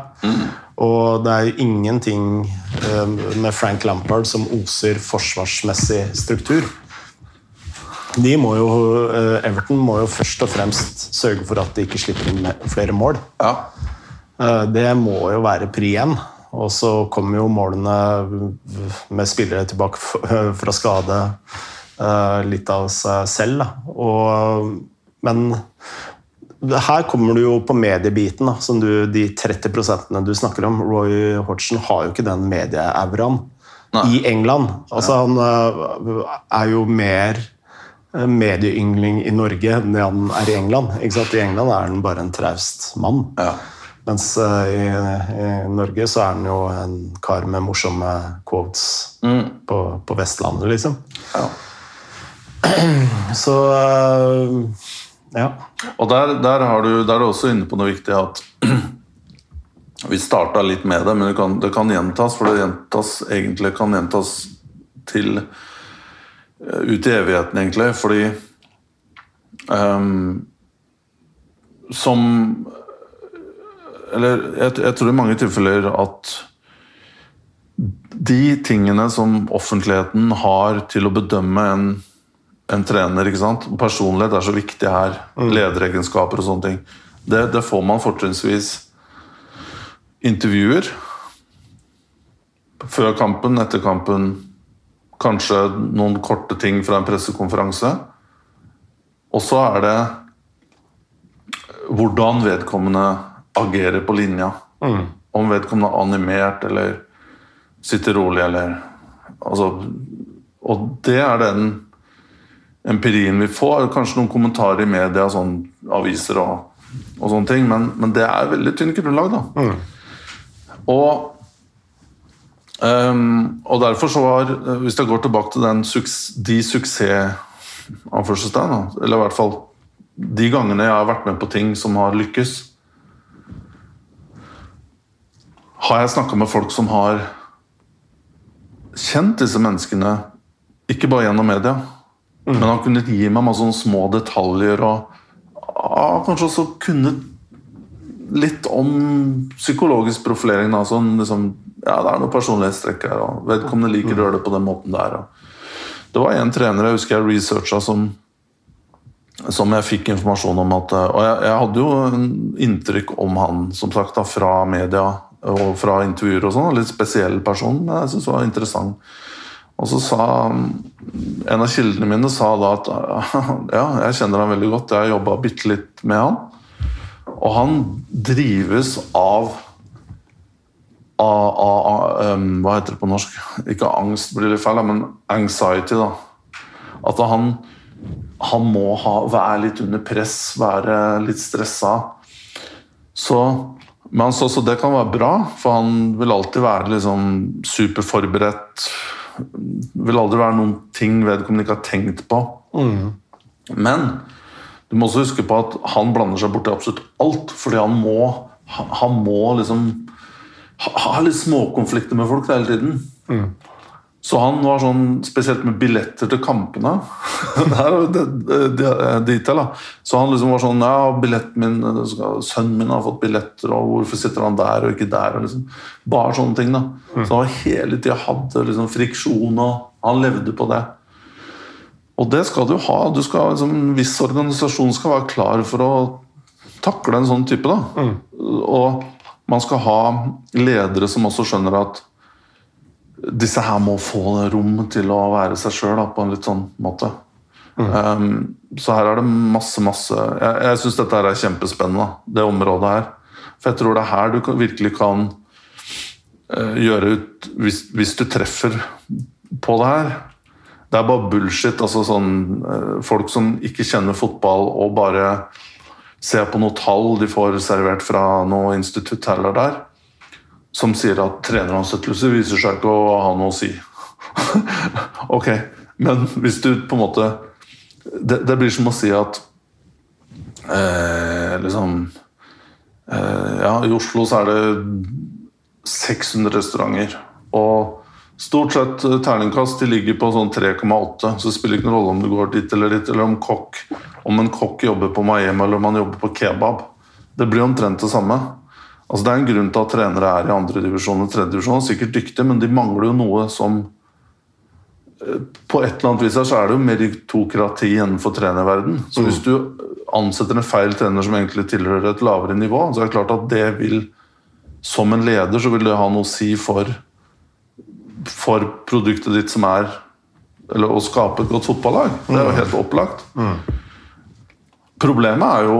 Og det er ingenting eh, med Frank Lampard som oser forsvarsmessig struktur. De må jo, eh, Everton må jo først og fremst sørge for at de ikke slipper inn flere mål. Ja. Eh, Det må jo være pri én. Og så kommer jo målene med spillere tilbake fra skade eh, litt av seg selv. Og, men her kommer du jo på mediebiten, da, som du, de 30 du snakker om. Roy Hodgson har jo ikke den medieauraen i England. Altså, han er jo mer medieyngling i Norge enn han er i England. I England er han bare en traust mann. ja. Mens eh, i, i Norge så er han jo en kar med morsomme quotes på, på Vestlandet, liksom. ja. Så eh, ja. Og der, der, har du, der er du også inne på noe viktig at Vi starta litt med det, men det kan, det kan gjentas, for det gjentas, egentlig kan gjentas til eh, ut i evigheten, egentlig, fordi um, Som Eller jeg, jeg tror i mange tilfeller at de tingene som offentligheten har til å bedømme en en trener. ikke sant? Personlighet er så viktig her. Lederegenskaper og sånne ting. Det, det får man fortrinnsvis intervjuer. Før kampen, etter kampen. Kanskje noen korte ting fra en pressekonferanse. Og så er det hvordan vedkommende agerer på linja. Om vedkommende er animert eller sitter rolig eller altså, Og det er den empirien vi får. Kanskje noen kommentarer i media, sånn aviser og, og sånne ting, men, men det er veldig tynt grunnlag, da. Og, ehm, og derfor så var Hvis jeg går tilbake til den, de suksess anførselstegn, eller i hvert fall de gangene jeg har vært med på ting som har lykkes, har jeg snakka med folk som har kjent disse menneskene, ikke bare gjennom media, men har kunnet gi meg masse sånne små detaljer og ja, kanskje også kunnet litt om psykologisk profilering. Da, sånn, liksom, ja, det er noen personlighetstrekk her, og vedkommende liker å gjøre det på den måten der. Det var en trener jeg husker jeg researcha som, som jeg fikk informasjon om at Og jeg, jeg hadde jo en inntrykk om han, som sagt, da, fra media og fra intervjuer og sånn. Litt spesiell person, men jeg syntes det var interessant. Og så sa En av kildene mine sa da at ja, jeg kjenner han veldig godt, jeg har jobba bitte litt med han. Og han drives av, av, a, um, Hva heter det på norsk? Ikke angst, blir litt feil, men anxiety. da. At han, han må ha, være litt under press, være litt stressa. Så men så, så det kan være bra, for han vil alltid være liksom superforberedt. Vil aldri være noen ting vedkommende ikke har tenkt på. Mm. Men du må også huske på at han blander seg borti absolutt alt, fordi han må, han må liksom ha litt småkonflikter med folk hele tiden. Mm. Så han var sånn, spesielt med billetter til kampene detail, da. Så han liksom var sånn Ja, billetten min, sønnen min har fått billetter, og hvorfor sitter han der og ikke der? Og liksom. Bare sånne ting. da. Så han hele tida hadde liksom friksjon, og han levde på det. Og det skal du ha. Du skal, liksom, en viss organisasjon skal være klar for å takle en sånn type. da. Mm. Og man skal ha ledere som også skjønner at disse her må få rom til å være seg sjøl på en litt sånn måte. Mm. Um, så her er det masse, masse Jeg, jeg syns dette her er kjempespennende, det området her. For jeg tror det er her du virkelig kan uh, gjøre ut hvis, hvis, du treffer på det her. Det er bare bullshit. altså sånn uh, Folk som ikke kjenner fotball og bare ser på noen tall de får servert fra noe institutt her der som sier at treneransettelse viser seg ikke å ha noe å si. ok, men hvis du på en måte Det, det blir som å si at eh, liksom eh, Ja, i Oslo så er det 600 restauranter. Og stort sett eh, terningkast de ligger på sånn 3,8. Så det spiller ikke noen rolle om du går dit eller dit, eller om, kokk, om en kokk jobber på Miami eller om han jobber på kebab. Det blir omtrent det samme. Altså Det er en grunn til at trenere er i andredivisjon og tredjedivisjon. Sikkert dyktige, men de mangler jo noe som eh, På et eller annet vis her så er det jo meritokrati innenfor trenerverden. Så hvis du ansetter en feil trener som egentlig tilhører et lavere nivå, så er det klart at det vil Som en leder så vil det ha noe å si for, for produktet ditt som er Eller å skape et godt fotballag. Det er jo helt opplagt. Problemet er jo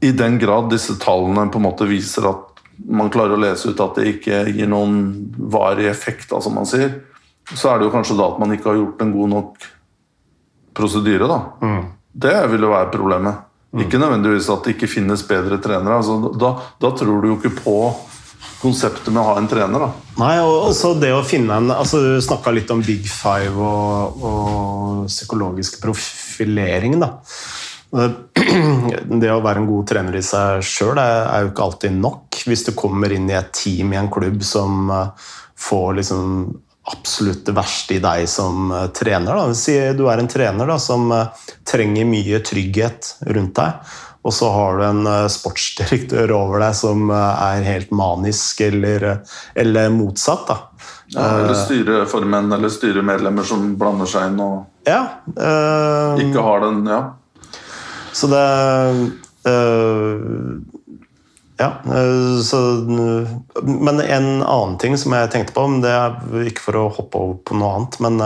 i den grad disse tallene på en måte viser at man klarer å lese ut at det ikke gir noen varig effekt, da, som man sier, så er det jo kanskje da at man ikke har gjort en god nok prosedyre. da. Det vil jo være problemet. Ikke nødvendigvis at det ikke finnes bedre trenere. altså Da, da tror du jo ikke på konseptet med å ha en trener. da. Nei, og også det å finne en altså Du snakka litt om Big Five og, og psykologisk profilering. da. Det å være en god trener i seg sjøl er jo ikke alltid nok. Hvis du kommer inn i et team i en klubb som eh, får liksom absolutt det verste i deg som eh, trener. Da. Si du er en trener da, som eh, trenger mye trygghet rundt deg, og så har du en eh, sportsdirektør over deg som eh, er helt manisk, eller, eller motsatt. da. Ja, eller styreformenn eller styremedlemmer som blander seg inn og Ja, øh, ikke har den ja. Så det øh, Ja. så, men en annen ting som jeg tenkte på, men det er ikke for å hoppe over på noe annet, men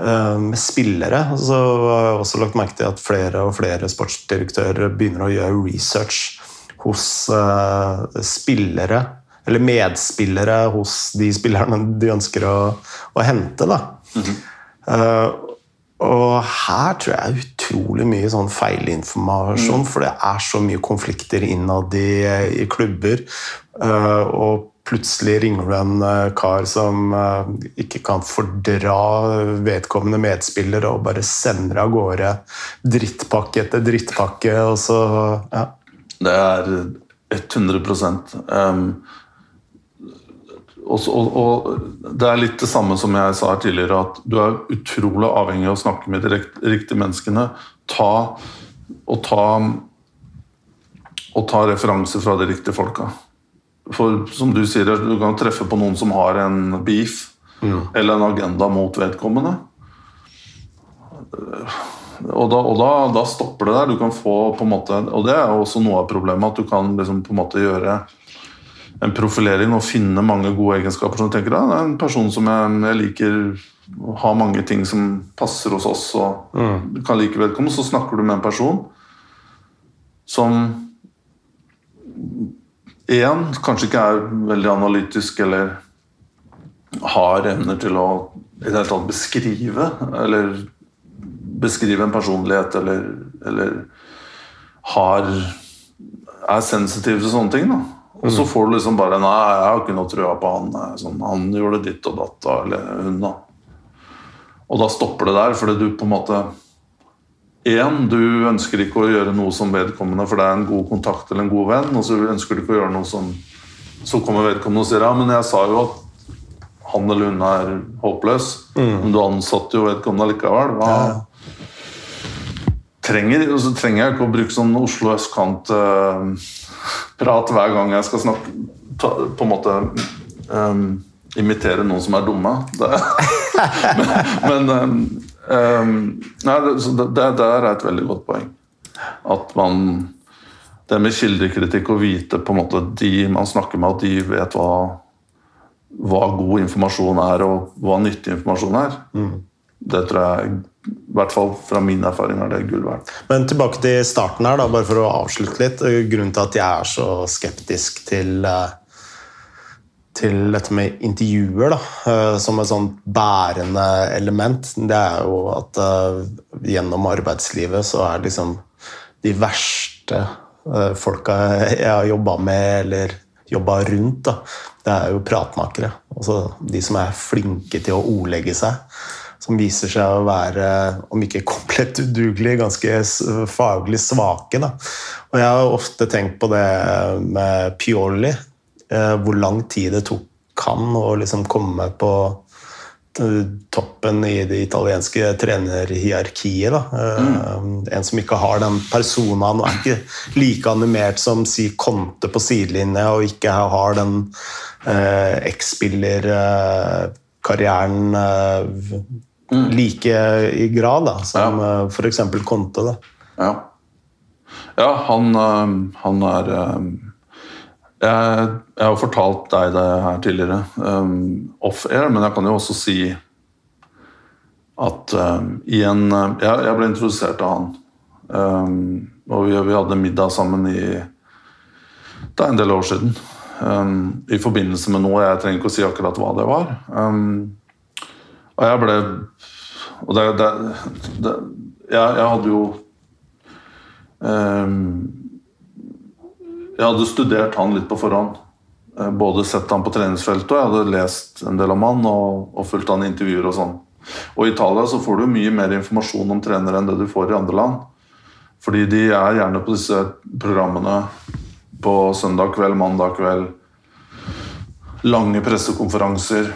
med spillere så har jeg også lagt merke til at flere og flere sportsdirektører begynner å gjøre research hos øh, spillere, eller medspillere hos de spillerne de ønsker å, å hente. Da. Eh, og her tror jeg utrolig mye sånn feilinformasjon, for det er så mye konflikter innad i, i klubber. eh, og plutselig ringer du en eh, kar som eh, ikke kan fordra vedkommende medspiller, og bare sender av gårde drittpakke etter drittpakke, og så ja. Det er 100 um, og, og, og, det er litt det samme som jeg sa tidligere, at du er utrolig avhengig av å snakke med de riktige menneskene. Ta, og ta og ta referanser fra de riktige folka. For som du sier, du kan treffe på noen som har en beef ja. eller en agenda mot vedkommende. Og, da, og da, da, stopper det der. Du kan få på en måte, Og det er også noe av problemet, at du kan liksom på en måte gjøre en profilering og finne mange gode egenskaper som du tenker ja, det er en person som jeg, jeg liker har mange ting som passer hos oss, og mm. kan like vedkommende. Så snakker du med en person som én kanskje ikke er veldig analytisk eller har evner til å i det hele tatt beskrive eller beskrive en personlighet eller, eller har er sensitiv til sånne ting. da og så mm. får du liksom bare Nei, jeg har ikke noe trua på han. Sånn, han gjorde ditt og datt, eller hun, da. Og da stopper det der, fordi du på en måte Én, du ønsker ikke å gjøre noe som vedkommende, for det er en god kontakt eller en god venn. Og så ønsker du ikke å gjøre noe som Så kommer vedkommende og sier ja, men jeg sa jo at han eller hun er håpløs. Mm. Men du ansatte jo vedkommende likevel. Hva ja. trenger, så trenger jeg ikke å bruke sånn Oslo østkant-prat uh, hver gang jeg skal snakke ta, På en måte um, imitere noen som er dumme. men, men um, Um, nei, det, det, det, er et veldig godt poeng. At man Det med kildekritikk å vite på en måte de man snakker med, at de vet hva, hva god informasjon er, og hva nyttig informasjon er. Mm. Det tror jeg, i hvert fall fra min erfaring, er det gull verdt. Men tilbake til starten her, da, bare for å avslutte litt. Grunnen til at jeg er så skeptisk til uh til dette med intervjuer da, eh, som et sånt bærende element, det er jo at uh, gjennom arbeidslivet så er liksom de verste uh, folka jeg har jobba med eller jobba rundt, da, det er jo pratmakere. Altså de som er flinke til å ordlegge seg. Som viser seg å være, om ikke komplett udugelige, ganske faglig svake. Da. Og jeg har ofte tenkt på det med Pioli hvor lang tid det tok han å liksom komme på toppen i det italienske trenerhierarkiet. Mm. En som ikke har den personaen og er ikke like animert som si Conte på sidelinje, og ikke har den eh, X-spillerkarrieren eh, mm. like i grad da, som ja. eh, f.eks. Conte. Da. Ja. ja, han, eh, han er jeg, jeg, har fortalt deg det her tidligere, um, off-air, men jeg kan jo også si at um, i en jeg, jeg, ble introdusert av han. Um, og vi, vi, hadde middag sammen i Det er en del år siden. Um, I forbindelse med noe. Jeg trenger ikke å si akkurat hva det var. Um, og jeg ble Og det, det, det jeg, jeg, hadde jo jeg hadde studert han litt på forhånd. Eh, både sett han på treningsfeltet og jeg hadde lest en del om han og, og fulgt han i intervjuer og sånn. Og I Italia så får du mye mer informasjon om trenere enn det du får i andre land. Fordi de er gjerne på disse programmene på søndag kveld, mandag kveld. Lange pressekonferanser.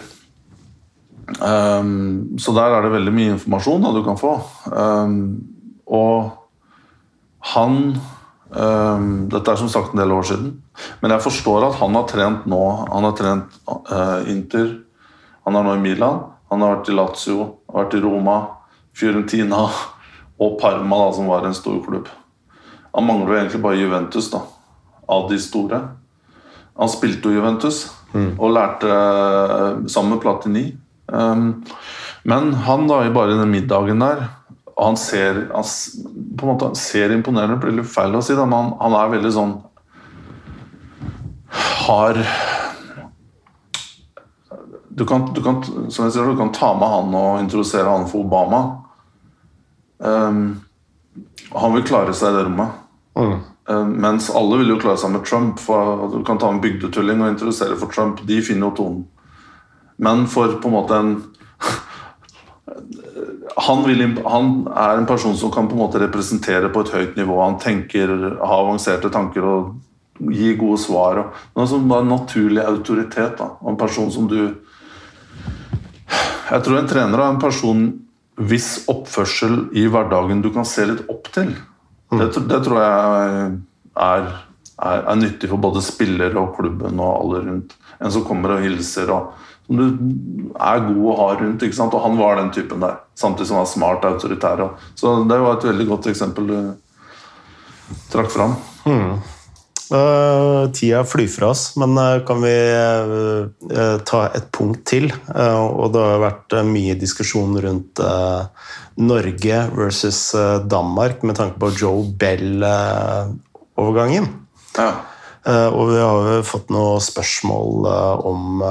Um, så der er det veldig mye informasjon da, du kan få. Um, og han Um, dette er som sagt en del år siden. Men jeg forstår at han har trent nå. Han har trent uh, Inter, han er nå i Milan, han har vært i Lazio, har vært i Roma, Fiorentina og Parma, da, som var en stor klubb. Han mangler jo egentlig bare Juventus, da, av de store. Han spilte jo Juventus mm. og lærte uh, sammen med Platini. Um, men han, da, i bare den middagen der og han ser, han, på en måte, han ser imponerende blir litt feil å si, men han, han, er veldig sånn Har du kan, du, kan, som jeg sier, du kan ta med han og introdusere han for Obama. Um, han vil klare seg i det rommet. Mm. Um, mens alle vil jo klare seg med Trump. for Du kan ta en bygdetulling og introdusere for Trump. De finner jo tonen. Men for på en måte en han, vil, han, er en person som kan på en måte representere på et høyt nivå. Han tenker, har avanserte tanker og gir gode svar. Og, som en naturlig autoritet. Da. En person som du Jeg tror en trener er en person hvis oppførsel i hverdagen du kan se litt opp til. Det, det, tror jeg er, er, er, nyttig for både spillere og klubben og alle rundt. En som kommer og hilser. og som du er god å ha rundt. ikke sant? Og han var den typen der. Samtidig som han var smart og autoritær. Så det var et veldig godt eksempel du trakk fram. Hmm. Uh, tida flyr fra oss, men uh, kan vi uh, ta et punkt til? og det har vært mye diskusjon rundt Norge versus Danmark med tanke på Joe Bell-overgangen. Ja. og vi har jo fått noen spørsmål om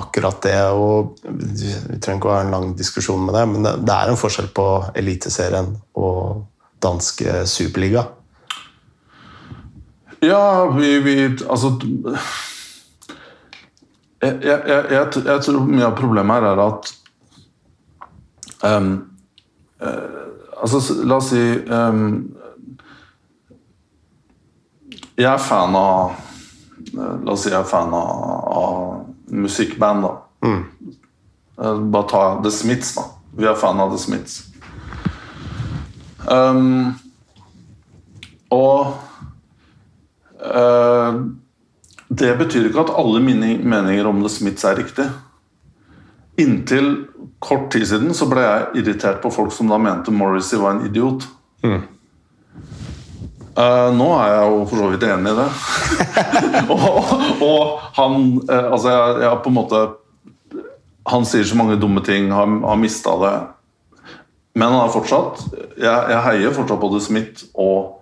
akkurat det. og Vi trenger ikke å ha en lang diskusjon med det, men det er en forskjell på Eliteserien og danske superliga. Ja, vi, vi Altså jeg, jeg, jeg, jeg, tror mye av problemet her er at um, uh, Altså, la oss si um, Jeg er fan av La oss si jeg er fan av, av musikkband, da. Mm. Bare ta The Smiths, da. Vi er fan av The Smiths. Um, og uh, Det betyr ikke at alle mine meninger om The Smiths er riktig. Inntil kort tid siden så ble jeg irritert på folk som da mente Morrissey var en idiot. Mm. Uh, nå er jeg jo for så vidt enig i det. og, og, han uh, Altså, jeg, jeg, på en måte Han sier så mange dumme ting, har, har mista det. Men han er fortsatt jeg, jeg, heier fortsatt på The Smith og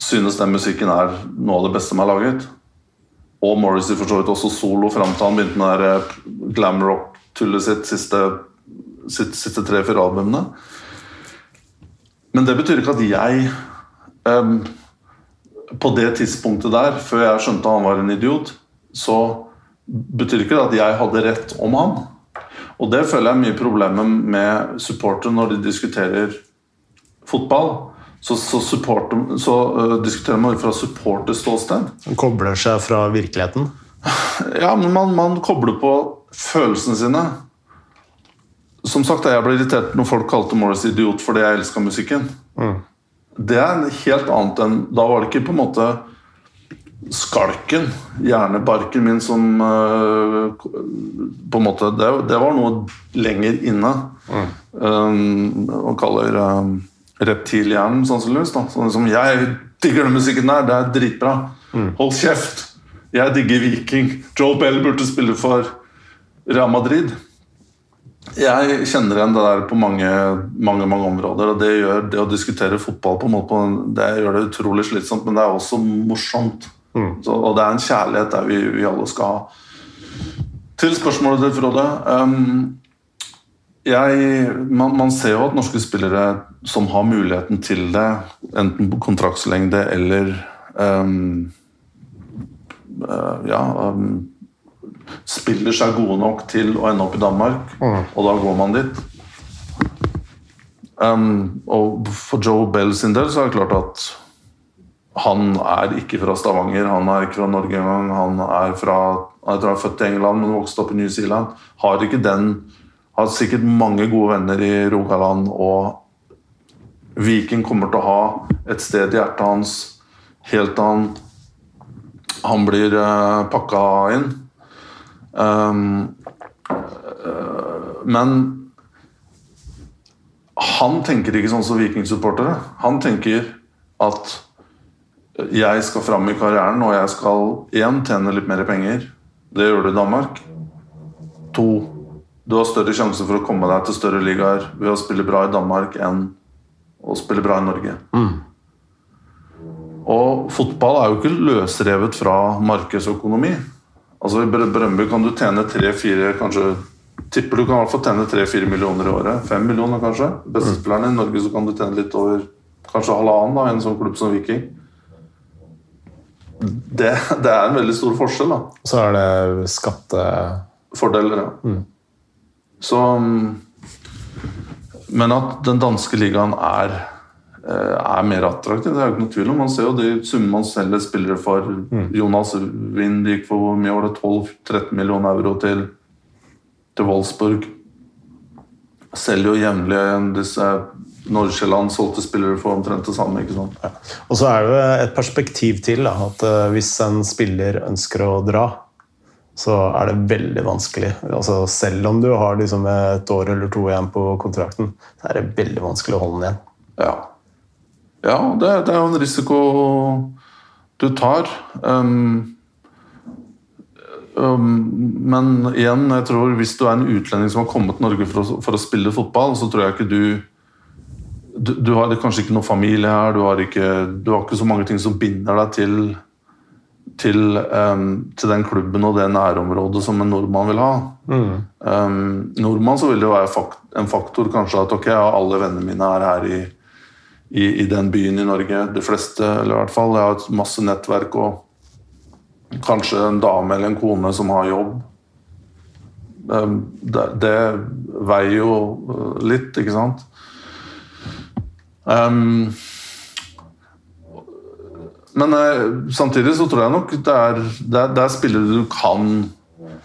synes den musikken er noe av det beste som er laget. Og Morrissey for så vidt også solo fram til han begynte med det glam rock-tullet sitt siste, sitt, siste tre-fire albumene. Men det betyr ikke at jeg um, på det tidspunktet der, før jeg skjønte han var en idiot, så betyr ikke det at jeg hadde rett om han. Og det føler jeg er mye problemet med supportere når de diskuterer fotball. Så, så, supporter, så uh, diskuterer man fra supporterståsted. Man kobler seg fra virkeligheten? Ja, men man, man kobler på følelsene sine. Som sagt, jeg ble irritert når folk kalte Morris idiot fordi jeg elska musikken. Mm det er helt annet enn Da var det ikke på en måte skalken, hjernebarken min, som uh, På en måte det, det, var noe lenger inne. Mm. Um, og kaller um, reptilhjernen, sannsynligvis. da Sånn som 'Jeg digger den musikken der, det er dritbra'. Mm. Hold kjeft! Jeg digger Viking. Joe Bell burde spille for Real Madrid. Jeg kjenner igjen det der på mange, mange, mange områder. og Det gjør det å diskutere fotball på en måte, det gjør det utrolig slitsomt, men det er også morsomt. Mm. Så, og det er en kjærlighet der vi, vi alle skal ha. Til spørsmålet til Frode. Um, jeg, man, man, ser jo at norske spillere som har muligheten til det, enten på kontraktslengde eller um, uh, ja, um, spiller seg gode nok til å ende opp i Danmark, mm. og da går man dit. Um, og for Joe Bell sin del så er det klart at han er ikke fra Stavanger, han er ikke fra Norge engang. Han er fra jeg tror han er født i England, men vokste opp i New Zealand. Har ikke den Har sikkert mange gode venner i Rogaland, og Viken kommer til å ha et sted i hjertet hans helt til han, han blir uh, eh, pakka inn. Um, men han tenker ikke sånn som vikingsupportere. Han tenker at jeg skal fram i karrieren, og jeg skal én tjene litt mer penger. Det gjør du i Danmark. To du har større sjanse for å komme deg til større ligaer ved å spille bra i Danmark enn å spille bra i Norge. Mm. Og fotball er jo ikke løsrevet fra markedsøkonomi. Altså I Brøndby kan du tjene tre-fire kanskje Tipper du kan i hvert fall tjene tre-fire millioner i året. Fem millioner, kanskje. Bestespillerne i Norge så kan du tjene litt over kanskje halvannen da, i en sånn klubb som Viking. det, det er en veldig stor forskjell. da. Så er det skattefordeler, ja. Mm. Så mm, Men at den danske ligaen er, er mer attraktiv, det er jo ikke noe tvil om. Man ser jo de summene man selger spillere for. Jonas Wind gikk for hvor mye var det? 12-13 millioner euro til, til Wolfsburg. Selger jo jevnlig disse Nordsjælland solgte spillere for omtrent det samme. ikke sant? Og så er det et perspektiv til. Da, at eh, hvis en spiller ønsker å dra, så er det veldig vanskelig. Altså, selv om du har liksom et år eller to igjen på kontrakten, så er det veldig vanskelig å holde den igjen. Ja, ja det, det er jo en risiko du tar. Um, um, men igjen, jeg tror hvis du er en utlending som har kommet til Norge for å, for å spille fotball, så tror jeg ikke du du, du har kanskje ikke noe familie her, du har ikke, du har ikke så mange ting som binder deg til, til, um, til den klubben og det nærområdet som en nordmann vil ha. Um, nordmann så vil det jo være fakt, en faktor kanskje at ok, alle vennene mine er her i, i, i, den byen i Norge. De fleste, eller i hvert fall. Jeg har masse nettverk og kanskje en dame eller en kone som har jobb. Um, det, det veier jo litt, ikke sant? Um, men uh, samtidig så tror jeg nok det er, det er, det er spillere du kan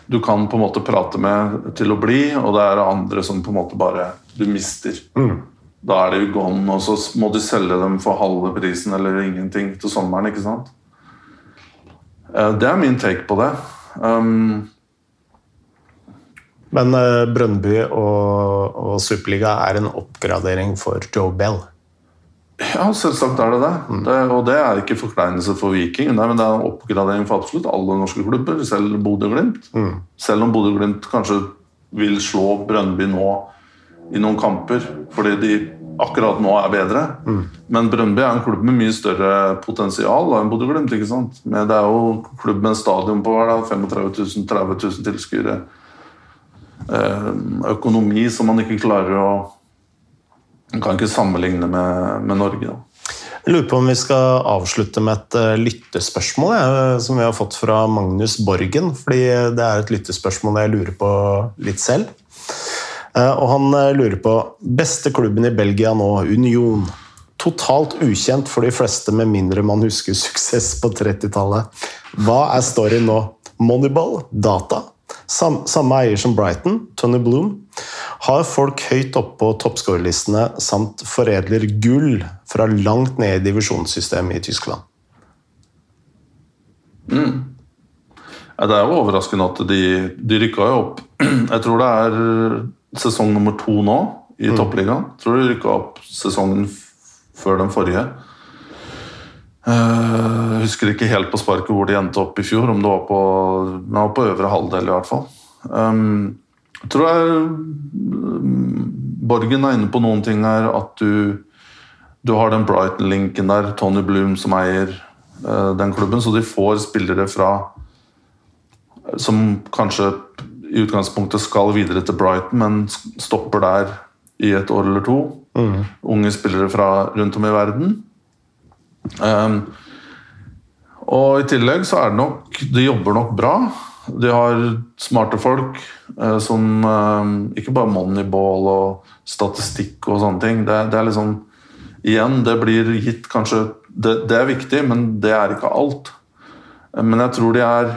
du kan på en måte prate med til å bli, og det er andre som på en måte bare du mister. Mm. Da er de gone, og så må du selge dem for halve prisen eller ingenting til sommeren. ikke sant? Uh, det er min take på det. Um, Men uh, Brøndby og, og Superliga er en oppgradering for Joe Bell. Ja, selvsagt er det det. det og det er ikke forkleinelse for Viking, nei, men det er en oppgradering for absolutt alle norske klubber, selv Bodø-Glimt. Selv om Bodø-Glimt kanskje vil slå Brøndby nå i noen kamper, fordi de akkurat nå er bedre. Men Brøndby er en klubb med mye større potensial enn Bodø-Glimt. ikke sant? Men det er jo klubb med en stadion på hver dag, 35 000, 30 000 tilskuere. Eh, økonomi som man ikke klarer å man kan ikke sammenligne med, med Norge. Da. Jeg lurer på om vi skal avslutte med et uh, lyttespørsmål jeg, som vi har fått fra Magnus Borgen. fordi det er et lyttespørsmål jeg lurer på litt selv. Uh, og han uh, lurer på beste klubben i Belgia nå, Union. Totalt ukjent for de fleste, med mindre man husker suksess på 30-tallet. Hva er storyen nå? Moneyball? Data? Sam, samme eier som Brighton, Tony Bloom, har folk høyt oppe på toppskårerlistene samt foredler gull fra langt ned i divisjonssystemet i Tyskland. Mm. Ja, det er jo overraskende at de, de rykka jo opp. Jeg tror det er sesong nummer to nå i mm. toppligaen. Tror de rykka opp sesongen før den forrige. Uh, husker ikke helt på sparket hvor de endte opp i fjor, om det var på, det var på øvre halvdel i hvert fall. Um, jeg tror jeg um, Borgen er inne på noen ting her. At du, du har den Brighton-linken der, Tony Bloom som eier uh, den klubben, så de får spillere fra som kanskje i utgangspunktet skal videre til Brighton, men stopper der i et år eller to. Mm. Unge spillere fra rundt om i verden. Um, og i tillegg så er det nok De jobber nok bra. De har smarte folk eh, som eh, Ikke bare moneyball og statistikk og sånne ting. Det, det, er liksom Igjen, det blir gitt kanskje det, det, er viktig, men det er ikke alt. Men jeg tror de er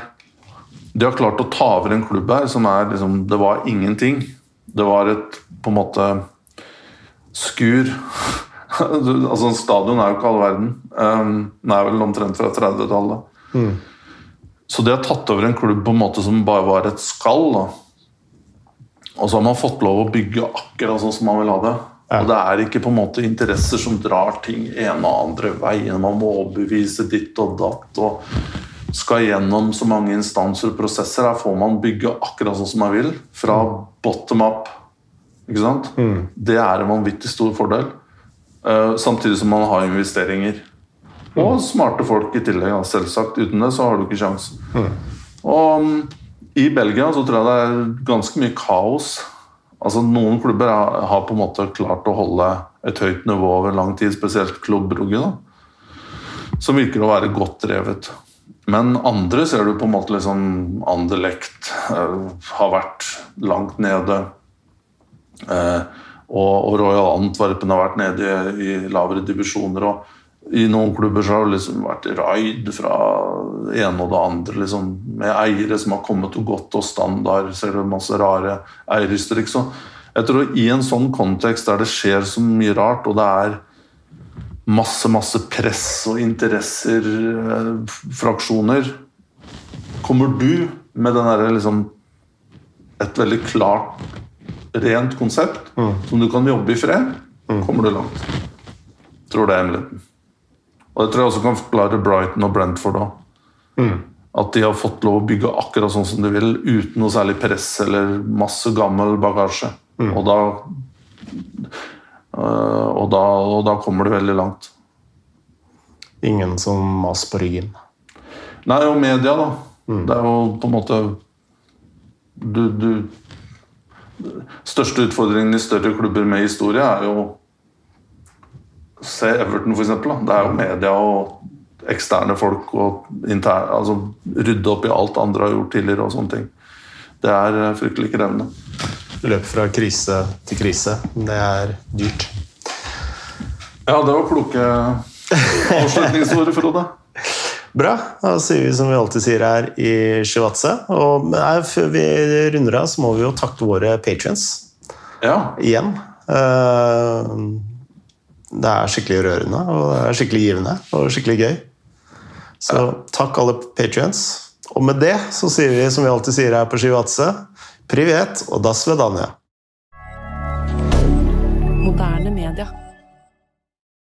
De har klart å ta over en klubb her som er liksom Det var ingenting. Det var et på en måte skur altså Stadion er jo ikke all verden. Um, den er vel omtrent fra 30-tallet. Mm. Så de har tatt over en klubb på en måte som bare var et skall. Da. Og så har man fått lov å bygge akkurat sånn som man vil ha det. Ja. Og det er ikke på en måte interesser som drar ting ene og andre veien. Man må overbevise ditt og datt og skal gjennom så mange instanser og prosesser. Her får man bygge akkurat sånn som man vil. Fra bottom up. Ikke sant? Mm. Det er en vanvittig stor fordel. Uh, samtidig som man har investeringer. Og smarte folk i tillegg. Ja, selvsagt. Uten det så har du ikke kjangs. Mm. Og um, i Belgia så tror jeg det er ganske mye kaos. Altså Noen klubber har, har på en måte klart å holde et høyt nivå over lang tid, spesielt Klubb Brugge. Som virker å være godt drevet. Men andre ser du på en måte liksom Anderlecht eh, har vært langt nede. Eh, og, Royal Antwerpen har vært nede i lavere divisjoner. og I noen klubber så har det liksom vært raid fra det ene og det andre. Liksom, med eiere som har kommet og gått, og standard. Ser du masse rare eierhysterikk. Så jeg tror i en sånn kontekst der det skjer så mye rart, og det er masse, masse press og interesser, eh, fraksjoner. Kommer du med den derre liksom Et veldig klart, rent konsept mm. som du kan jobbe i fred, mm. kommer du langt. Tror det er hemmeligheten. Og det tror jeg også kan forklare Brighton og Brentford òg. Mm. At de har fått lov å bygge akkurat sånn som de vil, uten noe særlig press eller masse gammel bagasje. Mm. Og da og da, og da, kommer du veldig langt. Ingen som mas på ryggen? Nei, og media, da. Mm. Det er jo på en måte du, du Største utfordringen i større klubber med historie er jo Se Everton, f.eks. Det er jo media og eksterne folk og interne, altså rydde opp i alt andre har gjort tidligere og sånne ting. Det er eh, fryktelig krevende løp fra krise til krise. Det er dyrt. Ja, det var kloke avslutningsord, Frode. Bra. Da sier vi som vi alltid sier her i Shivatse. Og før vi runder av, så må vi jo takke våre patrions ja. igjen. Eh, det er skikkelig rørende, og det er skikkelig givende og skikkelig gøy. Så takk alle patrions. Og med det så sier vi som vi alltid sier her på Shivatse Privet og da svedanja. Moderne media.